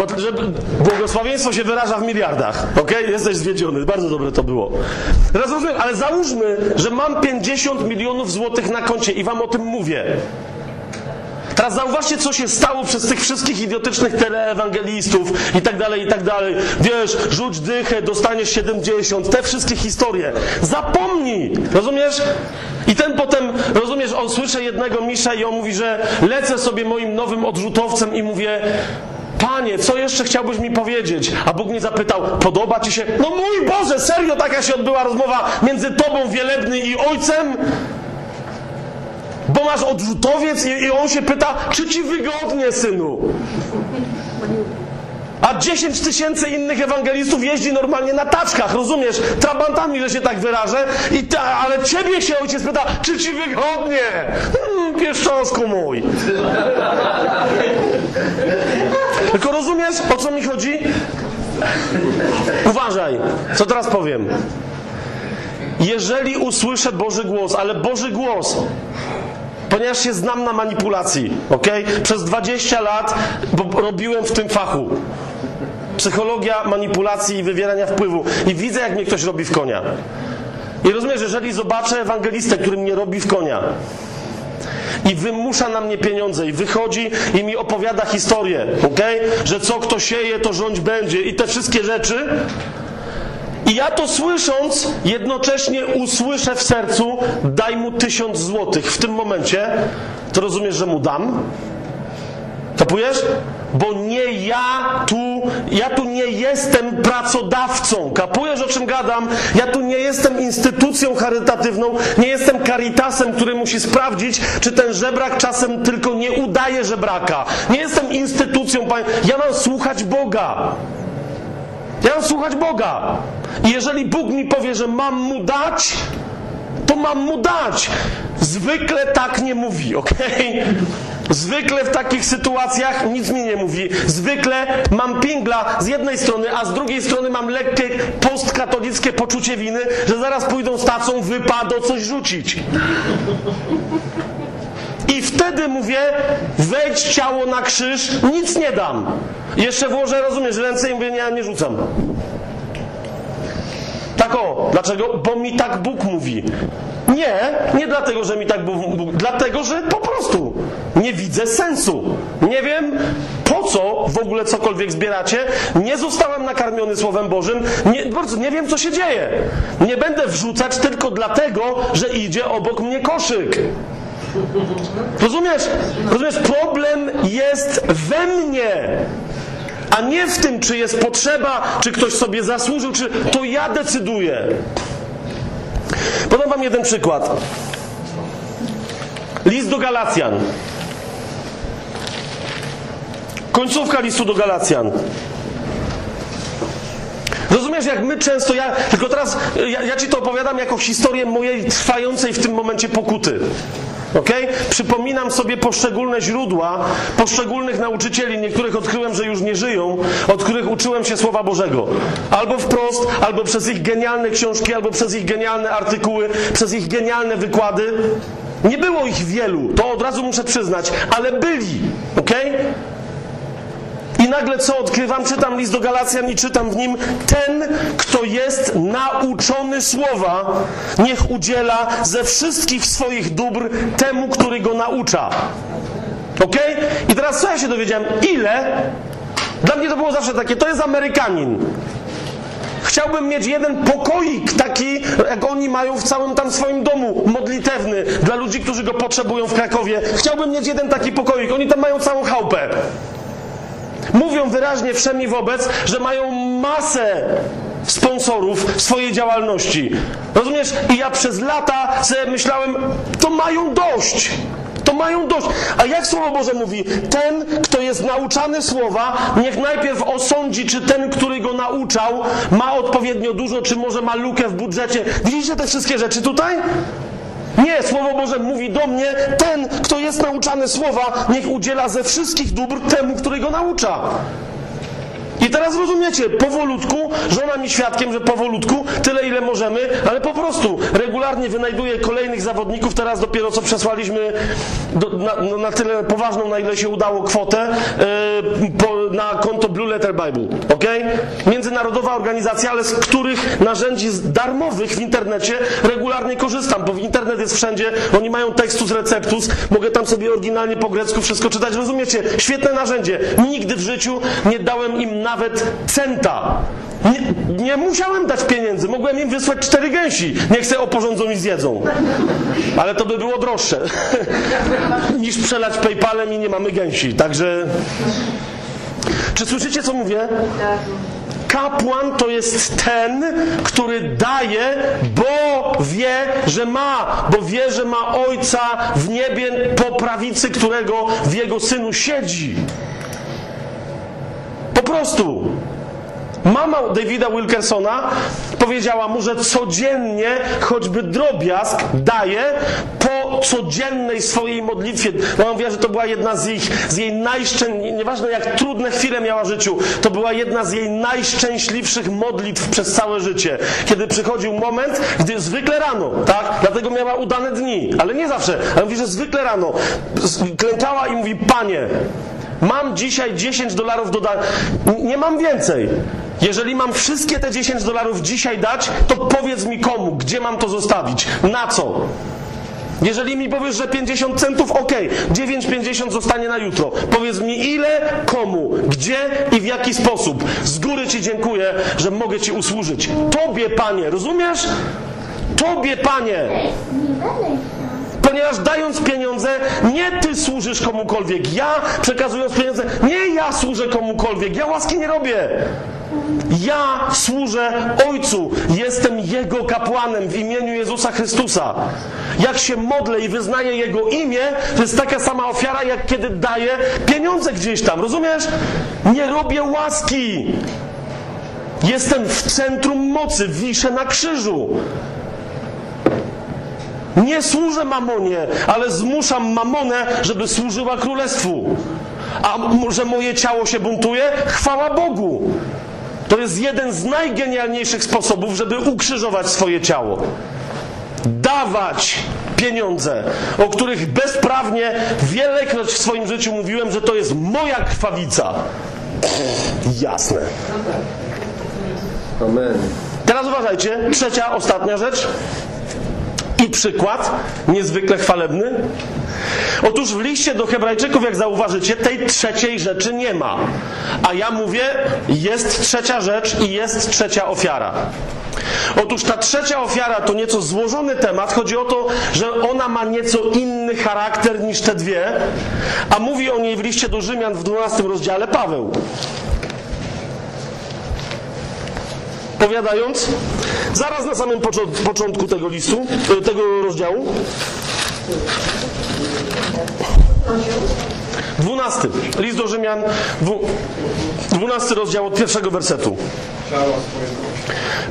[SPEAKER 1] Bo że błogosławieństwo się wyraża w miliardach. Ok? Jesteś zwiedziony. Bardzo dobre to było. Teraz rozumiem, ale załóżmy, że mam 50 milionów złotych na koncie i wam o tym mówię. Teraz zauważcie, co się stało przez tych wszystkich idiotycznych teleewangelistów i tak dalej, i tak dalej. Wiesz, rzuć dychę, dostaniesz 70, te wszystkie historie. Zapomnij! Rozumiesz? I ten potem, rozumiesz, on słyszy jednego misza i on mówi, że lecę sobie moim nowym odrzutowcem i mówię, Panie, co jeszcze chciałbyś mi powiedzieć? A Bóg mnie zapytał, podoba ci się? No mój Boże, serio taka się odbyła rozmowa między Tobą, Wielebny i Ojcem? Bo masz odrzutowiec i, i on się pyta, czy ci wygodnie, synu? A 10 tysięcy innych ewangelistów jeździ normalnie na taczkach, rozumiesz? Trabantami, że się tak wyrażę. I ta, ale ciebie się ojciec pyta, czy ci wygodnie? Hmm, pieszczotku mój. Tylko rozumiesz, o co mi chodzi? Uważaj, co teraz powiem. Jeżeli usłyszę Boży głos, ale Boży głos, ponieważ się znam na manipulacji, ok? Przez 20 lat robiłem w tym fachu. Psychologia manipulacji i wywierania wpływu. I widzę, jak mnie ktoś robi w konia. I rozumiesz, jeżeli zobaczę ewangelistę, który mnie robi w konia, i wymusza na mnie pieniądze i wychodzi i mi opowiada historię, ok? Że co kto sieje, to rządź będzie i te wszystkie rzeczy. I ja to słysząc, jednocześnie usłyszę w sercu, daj mu tysiąc złotych w tym momencie, to rozumiesz, że mu dam? Kapujesz? Bo nie ja tu, ja tu nie jestem pracodawcą. Kapujesz o czym gadam? Ja tu nie jestem instytucją charytatywną, nie jestem caritasem, który musi sprawdzić, czy ten żebrak czasem tylko nie udaje żebraka. Nie jestem instytucją, ja mam słuchać Boga. Ja mam słuchać Boga. I jeżeli Bóg mi powie, że mam mu dać, to mam mu dać. Zwykle tak nie mówi, ok? Zwykle w takich sytuacjach nic mi nie mówi. Zwykle mam pingla z jednej strony, a z drugiej strony mam lekkie postkatolickie poczucie winy, że zaraz pójdą z tacą, wypado coś rzucić. I wtedy mówię, wejdź ciało na krzyż, nic nie dam. Jeszcze włożę, rozumiesz, ręce i mówię, nie, nie rzucam. Tak o, dlaczego? Bo mi tak Bóg mówi. Nie, nie dlatego, że mi tak Bóg, Bóg dlatego, że po prostu nie widzę sensu. Nie wiem, po co w ogóle cokolwiek zbieracie? Nie zostałem nakarmiony Słowem Bożym, nie, nie wiem, co się dzieje. Nie będę wrzucać tylko dlatego, że idzie obok mnie koszyk. Rozumiesz? Rozumiesz? Problem jest we mnie. A nie w tym, czy jest potrzeba, czy ktoś sobie zasłużył, czy to ja decyduję. Podam wam jeden przykład. List do Galacjan. Końcówka listu do Galacjan. Rozumiesz, jak my często, ja, tylko teraz ja, ja ci to opowiadam jako historię mojej trwającej w tym momencie pokuty. Okay? Przypominam sobie poszczególne źródła, poszczególnych nauczycieli, niektórych odkryłem, że już nie żyją, od których uczyłem się Słowa Bożego. Albo wprost, albo przez ich genialne książki, albo przez ich genialne artykuły, przez ich genialne wykłady. Nie było ich wielu, to od razu muszę przyznać, ale byli. Okay? Nagle co odkrywam? Czytam list do Galacjan i czytam w nim ten, kto jest nauczony słowa, niech udziela ze wszystkich swoich dóbr temu, który go naucza. Ok? I teraz co ja się dowiedziałem? Ile? Dla mnie to było zawsze takie, to jest Amerykanin. Chciałbym mieć jeden pokoik taki, jak oni mają w całym tam swoim domu, modlitewny, dla ludzi, którzy go potrzebują w Krakowie. Chciałbym mieć jeden taki pokoik. Oni tam mają całą chałupę. Mówią wyraźnie wszemi wobec, że mają masę sponsorów swojej działalności. Rozumiesz? I ja przez lata sobie myślałem, to mają dość. To mają dość. A jak Słowo Boże mówi? Ten, kto jest nauczany słowa, niech najpierw osądzi, czy ten, który go nauczał, ma odpowiednio dużo, czy może ma lukę w budżecie. Widzicie te wszystkie rzeczy tutaj? Nie, Słowo Boże mówi do mnie, ten, kto jest nauczany słowa, niech udziela ze wszystkich dóbr temu, który go naucza. I teraz rozumiecie, powolutku, żona mi świadkiem, że powolutku, tyle ile możemy, ale po prostu regularnie wynajduję kolejnych zawodników. Teraz dopiero co przesłaliśmy do, na, no, na tyle poważną, na ile się udało kwotę yy, po, na konto Blue Letter Bible. ok? Międzynarodowa organizacja, ale z których narzędzi darmowych w internecie regularnie korzystam, bo internet jest wszędzie, oni mają tekstus receptus, mogę tam sobie oryginalnie po grecku wszystko czytać. Rozumiecie? Świetne narzędzie. Nigdy w życiu nie dałem im nawet centa. Nie, nie, musiałem dać pieniędzy, mogłem im wysłać cztery gęsi. Niech se oporządzą i zjedzą. Ale to by było droższe niż przelać PayPalem i nie mamy gęsi. Także. Czy słyszycie, co mówię? Kapłan to jest ten, który daje, bo wie, że ma, bo wie, że ma Ojca w niebie po prawicy, którego w jego synu siedzi. Prostu. Mama Davida Wilkersona powiedziała mu, że codziennie, choćby drobiazg, daje po codziennej swojej modlitwie. Mama mówiła, że to była jedna z, ich, z jej najszczęśliwszych, nieważne jak trudne chwile miała w życiu, to była jedna z jej najszczęśliwszych modlitw przez całe życie. Kiedy przychodził moment, gdy zwykle rano, tak? Dlatego miała udane dni, ale nie zawsze. Ale mówi, że zwykle rano klękała i mówi, Panie, Mam dzisiaj 10 dolarów do. Nie mam więcej. Jeżeli mam wszystkie te 10 dolarów dzisiaj dać, to powiedz mi komu, gdzie mam to zostawić, na co. Jeżeli mi powiesz, że 50 centów, ok, 9,50 zostanie na jutro. Powiedz mi ile, komu, gdzie i w jaki sposób. Z góry Ci dziękuję, że mogę Ci usłużyć. Tobie, Panie, rozumiesz? Tobie, Panie. Ponieważ dając pieniądze, nie ty służysz komukolwiek. Ja przekazując pieniądze, nie ja służę komukolwiek. Ja łaski nie robię. Ja służę Ojcu. Jestem Jego kapłanem w imieniu Jezusa Chrystusa. Jak się modlę i wyznaję Jego imię, to jest taka sama ofiara, jak kiedy daję pieniądze gdzieś tam. Rozumiesz? Nie robię łaski. Jestem w centrum mocy, wiszę na krzyżu. Nie służę mamonie, ale zmuszam mamonę, żeby służyła królestwu. A że moje ciało się buntuje? Chwała Bogu. To jest jeden z najgenialniejszych sposobów, żeby ukrzyżować swoje ciało. Dawać pieniądze, o których bezprawnie wielekroć w swoim życiu mówiłem, że to jest moja krwawica. Jasne.
[SPEAKER 2] Amen.
[SPEAKER 1] Teraz uważajcie, trzecia, ostatnia rzecz i przykład niezwykle chwalebny. Otóż w liście do Hebrajczyków, jak zauważycie, tej trzeciej rzeczy nie ma. A ja mówię, jest trzecia rzecz i jest trzecia ofiara. Otóż ta trzecia ofiara to nieco złożony temat. Chodzi o to, że ona ma nieco inny charakter niż te dwie, a mówi o niej w liście do Rzymian w 12 rozdziale Paweł. Powiadając, zaraz na samym początku tego listu, e, tego rozdziału, 12. List do Rzymian, dwu- 12 rozdział od pierwszego wersetu.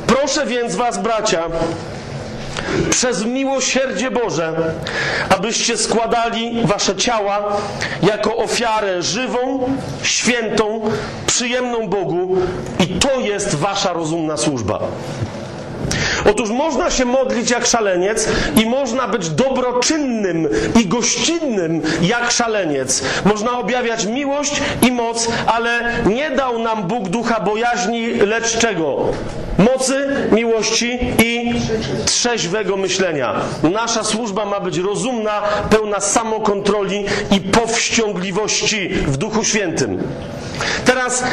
[SPEAKER 1] Proszę więc was, bracia, przez miłosierdzie Boże, abyście składali wasze ciała jako ofiarę żywą, świętą, przyjemną Bogu i to jest wasza rozumna służba. Otóż można się modlić jak szaleniec i można być dobroczynnym i gościnnym jak szaleniec. Można objawiać miłość i moc, ale nie dał nam Bóg ducha bojaźni, lecz czego? Mocy, miłości i trzeźwego myślenia. Nasza służba ma być rozumna, pełna samokontroli i powściągliwości w Duchu Świętym. Teraz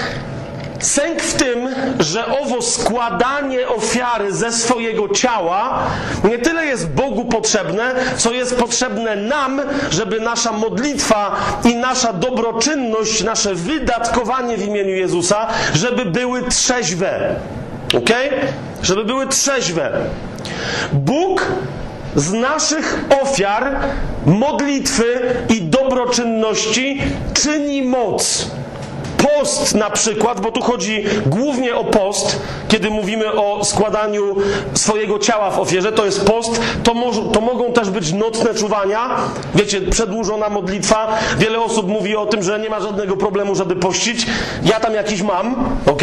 [SPEAKER 1] Sęk w tym, że owo składanie ofiary ze swojego ciała nie tyle jest Bogu potrzebne, co jest potrzebne nam, żeby nasza modlitwa i nasza dobroczynność, nasze wydatkowanie w imieniu Jezusa, żeby były trzeźwe. Ok? Żeby były trzeźwe. Bóg z naszych ofiar, modlitwy i dobroczynności czyni moc post na przykład, bo tu chodzi głównie o post, kiedy mówimy o składaniu swojego ciała w ofierze, to jest post, to, to mogą też być nocne czuwania, wiecie, przedłużona modlitwa. Wiele osób mówi o tym, że nie ma żadnego problemu, żeby pościć. Ja tam jakiś mam, ok?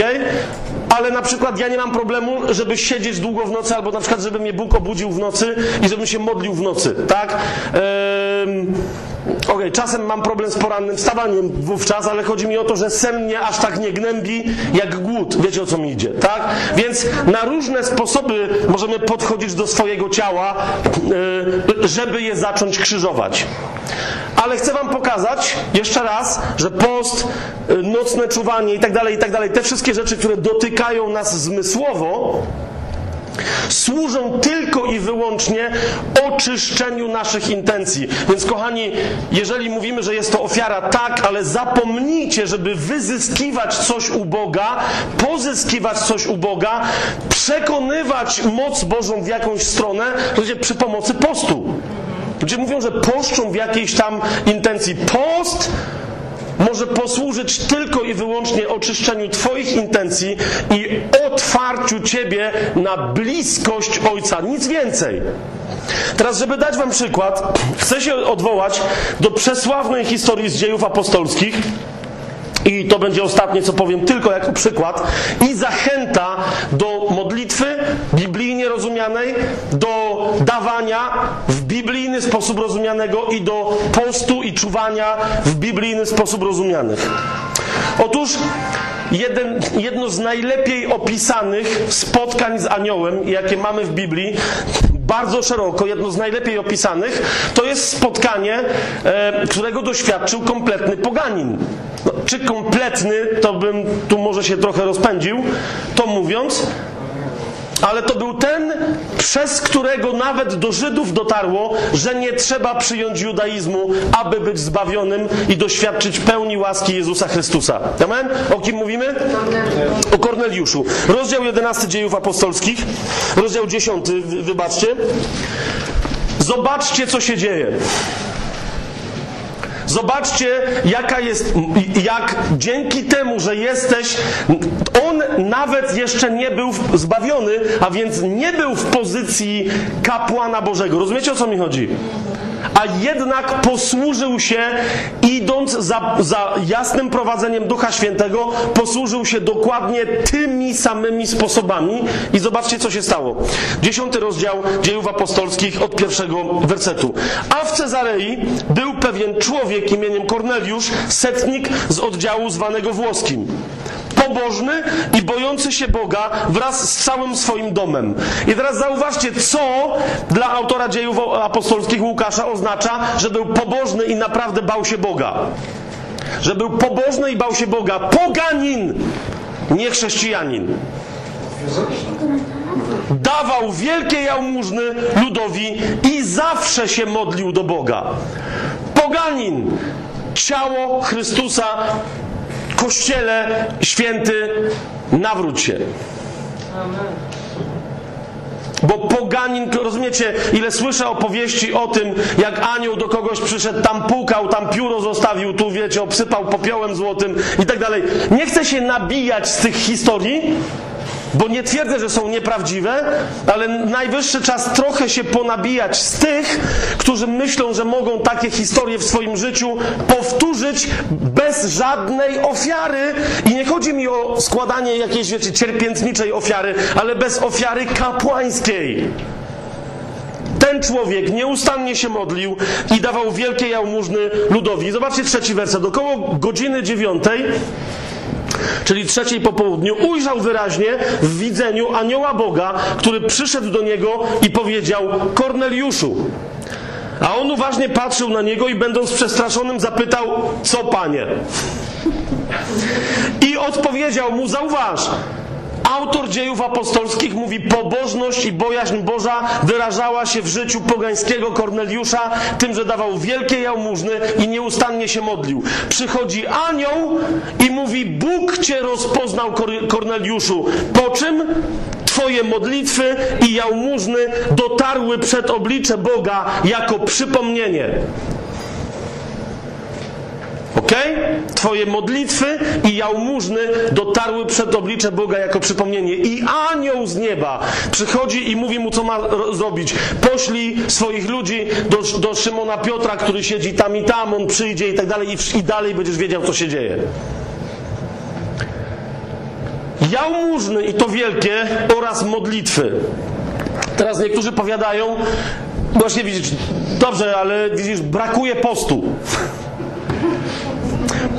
[SPEAKER 1] Ale na przykład ja nie mam problemu, żeby siedzieć długo w nocy, albo na przykład, żeby mnie Bóg obudził w nocy i żebym się modlił w nocy, tak? Ehm, Okej, czasem mam problem z porannym wstawaniem wówczas, ale chodzi mi o to, że sen mnie aż tak nie gnębi jak głód. Wiecie o co mi idzie, tak? Więc na różne sposoby możemy podchodzić do swojego ciała, yy, żeby je zacząć krzyżować. Ale chcę Wam pokazać jeszcze raz, że post, yy, nocne czuwanie i tak dalej, i tak dalej, te wszystkie rzeczy, które dotykają nas zmysłowo, służą tylko i wyłącznie oczyszczeniu naszych intencji. Więc kochani, jeżeli mówimy, że jest to ofiara, tak, ale zapomnijcie, żeby wyzyskiwać coś u Boga, pozyskiwać coś u Boga, przekonywać moc Bożą w jakąś stronę, to będzie przy pomocy postu. Ludzie mówią, że poszczą w jakiejś tam intencji. Post może posłużyć tylko i wyłącznie oczyszczeniu Twoich intencji i otwarciu Ciebie na bliskość Ojca. Nic więcej. Teraz, żeby dać Wam przykład, chcę się odwołać do przesławnej historii z dziejów apostolskich. I to będzie ostatnie, co powiem, tylko jako przykład. I zachęta do modlitwy biblijnie rozumianej, do dawania w biblijny sposób rozumianego i do postu i czuwania w biblijny sposób rozumianych. Otóż jeden, jedno z najlepiej opisanych spotkań z aniołem, jakie mamy w Biblii, bardzo szeroko, jedno z najlepiej opisanych, to jest spotkanie, e, którego doświadczył kompletny poganin. No, czy kompletny, to bym tu może się trochę rozpędził, to mówiąc, ale to był ten, przez którego nawet do Żydów dotarło, że nie trzeba przyjąć judaizmu, aby być zbawionym i doświadczyć pełni łaski Jezusa Chrystusa. Amen? O kim mówimy? O Korneliuszu. Rozdział 11 dziejów apostolskich, rozdział 10, wy- wybaczcie. Zobaczcie, co się dzieje. Zobaczcie, jaka jest, jak dzięki temu, że jesteś, on nawet jeszcze nie był zbawiony, a więc nie był w pozycji kapłana Bożego. Rozumiecie o co mi chodzi? A jednak posłużył się, idąc za, za jasnym prowadzeniem Ducha Świętego, posłużył się dokładnie tymi samymi sposobami. I zobaczcie, co się stało. Dziesiąty rozdział dziejów apostolskich od pierwszego wersetu. A w Cezarei był pewien człowiek imieniem Korneliusz, setnik z oddziału zwanego włoskim. Po pobożny i bojący się Boga wraz z całym swoim domem. I teraz zauważcie, co dla autora dziejów apostolskich Łukasza oznacza, że był pobożny i naprawdę bał się Boga. Że był pobożny i bał się Boga. Poganin, nie chrześcijanin. Dawał wielkie jałmużny ludowi i zawsze się modlił do Boga. Poganin, ciało Chrystusa, kościele święty, nawróć się. Bo poganin, rozumiecie, ile słyszę opowieści o tym, jak anioł do kogoś przyszedł, tam pukał, tam pióro zostawił, tu wiecie, obsypał popiołem złotym i tak dalej. Nie chcę się nabijać z tych historii, bo nie twierdzę, że są nieprawdziwe, ale najwyższy czas trochę się ponabijać z tych, którzy myślą, że mogą takie historie w swoim życiu powtórzyć bez żadnej ofiary. I nie chodzi mi o składanie jakiejś, wiecie, cierpiętniczej ofiary, ale bez ofiary kapłańskiej. Ten człowiek nieustannie się modlił i dawał wielkie jałmużny ludowi. Zobaczcie trzeci werset. Około godziny dziewiątej czyli trzeciej po południu, ujrzał wyraźnie w widzeniu anioła Boga, który przyszedł do niego i powiedział: Korneliuszu. A on uważnie patrzył na niego i będąc przestraszonym zapytał: Co panie? I odpowiedział mu: Zauważ, Autor dziejów apostolskich mówi, pobożność i bojaźń Boża wyrażała się w życiu pogańskiego Korneliusza tym, że dawał wielkie jałmużny i nieustannie się modlił. Przychodzi anioł i mówi, Bóg cię rozpoznał Korneliuszu, po czym Twoje modlitwy i jałmużny dotarły przed oblicze Boga jako przypomnienie. Ok? Twoje modlitwy i jałmużny dotarły przed oblicze Boga jako przypomnienie. I anioł z nieba przychodzi i mówi mu, co ma zrobić. Poślij swoich ludzi do, do Szymona Piotra, który siedzi tam i tam, on przyjdzie i tak dalej, i, i dalej będziesz wiedział, co się dzieje. Jałmużny i to wielkie oraz modlitwy. Teraz niektórzy powiadają, właśnie widzisz, dobrze, ale widzisz, brakuje postu.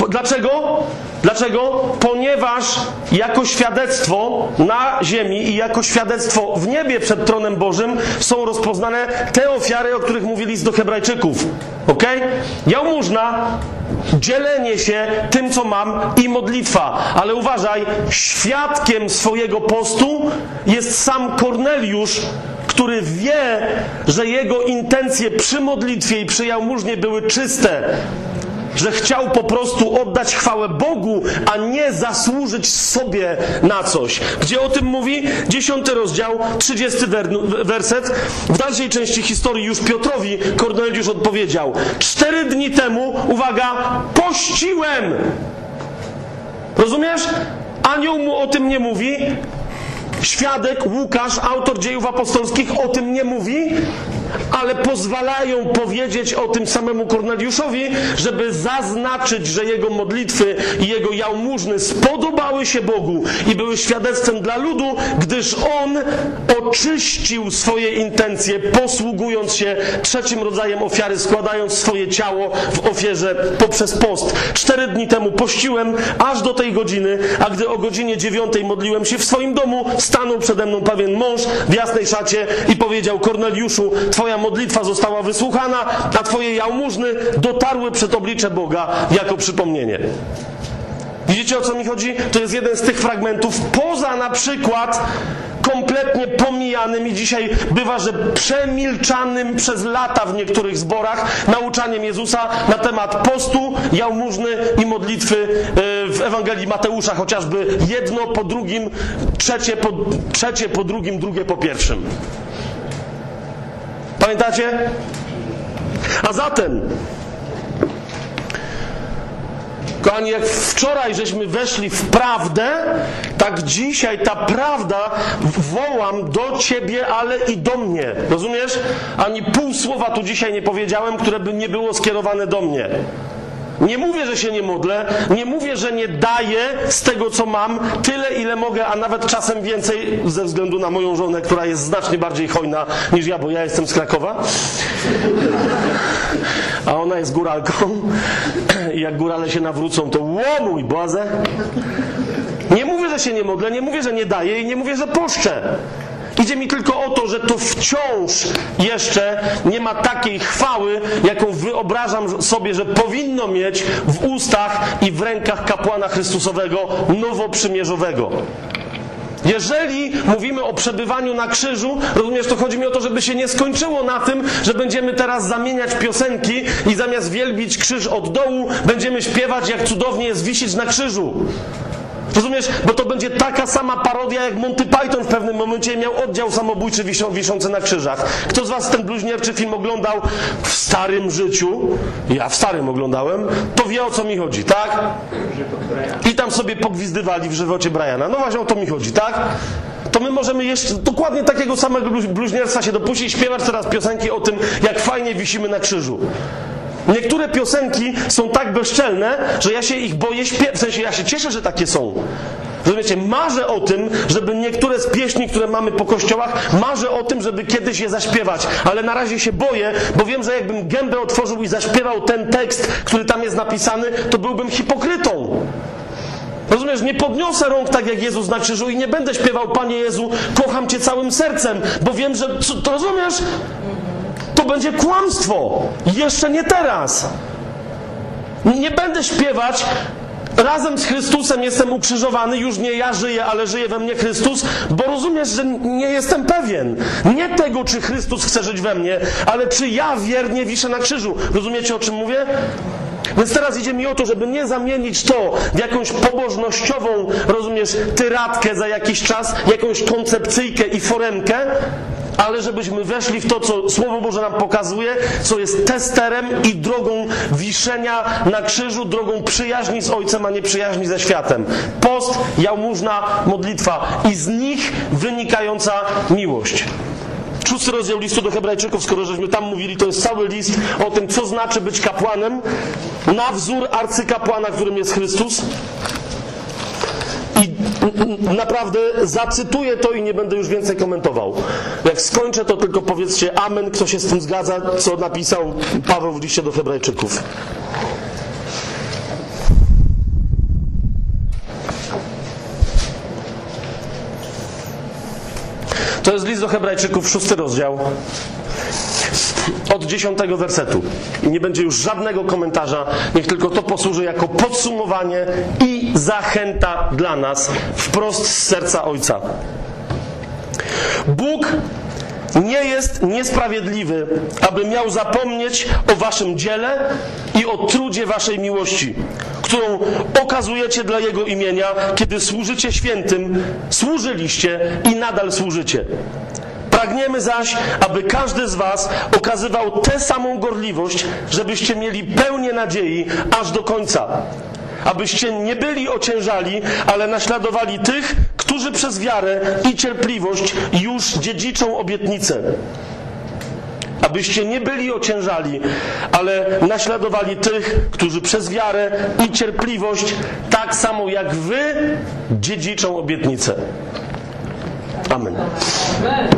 [SPEAKER 1] Dlaczego? Dlaczego? Ponieważ jako świadectwo na ziemi i jako świadectwo w niebie przed tronem Bożym są rozpoznane te ofiary, o których mówi list do Hebrajczyków. Ok? Jałmużna, dzielenie się tym, co mam i modlitwa. Ale uważaj, świadkiem swojego postu jest sam Korneliusz, który wie, że jego intencje przy modlitwie i przy jałmużnie były czyste że chciał po prostu oddać chwałę Bogu, a nie zasłużyć sobie na coś. Gdzie o tym mówi? Dziesiąty rozdział, trzydziesty werset. W dalszej części historii już Piotrowi Korneliusz odpowiedział. Cztery dni temu, uwaga, pościłem. Rozumiesz? Anioł mu o tym nie mówi. Świadek Łukasz, autor dziejów apostolskich, o tym nie mówi, ale pozwalają powiedzieć o tym samemu Korneliuszowi, żeby zaznaczyć, że jego modlitwy i jego jałmużny spodobały się Bogu i były świadectwem dla ludu, gdyż on oczyścił swoje intencje, posługując się trzecim rodzajem ofiary, składając swoje ciało w ofierze poprzez post. Cztery dni temu pościłem aż do tej godziny, a gdy o godzinie dziewiątej modliłem się w swoim domu, stanął przede mną pewien mąż w jasnej szacie i powiedział Korneliuszu, Twoja modlitwa została wysłuchana, a Twoje jałmużny dotarły przed oblicze Boga jako przypomnienie. Widzicie o co mi chodzi? To jest jeden z tych fragmentów, poza na przykład kompletnie pomijanym i dzisiaj bywa, że przemilczanym przez lata w niektórych zborach nauczaniem Jezusa na temat postu, jałmużny i modlitwy e, w Ewangelii Mateusza, chociażby jedno po drugim, trzecie po, trzecie po drugim, drugie po pierwszym. Pamiętacie? A zatem, kochani, jak wczoraj żeśmy weszli w prawdę, tak dzisiaj ta prawda wołam do ciebie, ale i do mnie. Rozumiesz? Ani pół słowa tu dzisiaj nie powiedziałem, które by nie było skierowane do mnie. Nie mówię, że się nie modlę, nie mówię, że nie daję z tego, co mam, tyle, ile mogę, a nawet czasem więcej, ze względu na moją żonę, która jest znacznie bardziej hojna niż ja, bo ja jestem z Krakowa. A ona jest góralką. I jak górale się nawrócą, to łomuj, Boże. Nie mówię, że się nie modlę, nie mówię, że nie daję i nie mówię, że puszczę. Idzie mi tylko o to, że to wciąż jeszcze nie ma takiej chwały, jaką wyobrażam sobie, że powinno mieć w ustach i w rękach kapłana Chrystusowego nowoprzymierzowego. Jeżeli mówimy o przebywaniu na krzyżu, rozumiesz, to chodzi mi o to, żeby się nie skończyło na tym, że będziemy teraz zamieniać piosenki i zamiast wielbić krzyż od dołu, będziemy śpiewać, jak cudownie jest wisieć na krzyżu. Rozumiesz? Bo to będzie taka sama parodia, jak Monty Python w pewnym momencie miał oddział samobójczy wisą, wiszący na krzyżach. Kto z was ten bluźnierczy film oglądał w starym życiu? Ja w starym oglądałem. To wie o co mi chodzi, tak? I tam sobie pogwizdywali w żywocie Briana. No właśnie o to mi chodzi, tak? To my możemy jeszcze dokładnie takiego samego bluź- bluźnierstwa się dopuścić, śpiewać teraz piosenki o tym, jak fajnie wisimy na krzyżu. Niektóre piosenki są tak bezczelne, że ja się ich boję śpiewać. W sensie ja się cieszę, że takie są. Rozumiecie, marzę o tym, żeby niektóre z pieśni, które mamy po kościołach, marzę o tym, żeby kiedyś je zaśpiewać, ale na razie się boję, bo wiem, że jakbym gębę otworzył i zaśpiewał ten tekst, który tam jest napisany, to byłbym hipokrytą. Rozumiesz, nie podniosę rąk tak jak Jezus na krzyżu i nie będę śpiewał, Panie Jezu, kocham Cię całym sercem, bo wiem, że, co, to rozumiesz? To będzie kłamstwo. Jeszcze nie teraz. Nie będę śpiewać. Razem z Chrystusem jestem ukrzyżowany, już nie ja żyję, ale żyje we mnie Chrystus, bo rozumiesz, że nie jestem pewien. Nie tego, czy Chrystus chce żyć we mnie, ale czy ja wiernie wiszę na krzyżu. Rozumiecie, o czym mówię? Więc teraz idzie mi o to, żeby nie zamienić to w jakąś pobożnościową, rozumiesz, tyratkę za jakiś czas, jakąś koncepcyjkę i foremkę, ale żebyśmy weszli w to, co Słowo Boże nam pokazuje, co jest testerem i drogą wiszenia na krzyżu, drogą przyjaźni z Ojcem, a nie przyjaźni ze światem. Post, jałmużna, modlitwa i z nich wynikająca miłość. Szósty rozdział listu do Hebrajczyków, skoro żeśmy tam mówili, to jest cały list o tym, co znaczy być kapłanem, na wzór arcykapłana, którym jest Chrystus. Naprawdę zacytuję to i nie będę już więcej komentował. Jak skończę, to tylko powiedzcie amen, kto się z tym zgadza, co napisał Paweł w liście do Hebrajczyków. To jest list do Hebrajczyków, szósty rozdział, od dziesiątego wersetu. I nie będzie już żadnego komentarza, niech tylko to posłuży jako podsumowanie i zachęta dla nas wprost z serca Ojca. Bóg nie jest niesprawiedliwy, aby miał zapomnieć o waszym dziele i o trudzie waszej miłości, którą okazujecie dla Jego imienia, kiedy służycie świętym, służyliście i nadal służycie. Pragniemy zaś, aby każdy z Was okazywał tę samą gorliwość, żebyście mieli pełnię nadziei aż do końca. Abyście nie byli ociężali, ale naśladowali tych, którzy przez wiarę i cierpliwość już dziedziczą obietnicę. Abyście nie byli ociężali, ale naśladowali tych, którzy przez wiarę i cierpliwość, tak samo jak Wy, dziedziczą obietnicę. Amen.
[SPEAKER 4] Amen.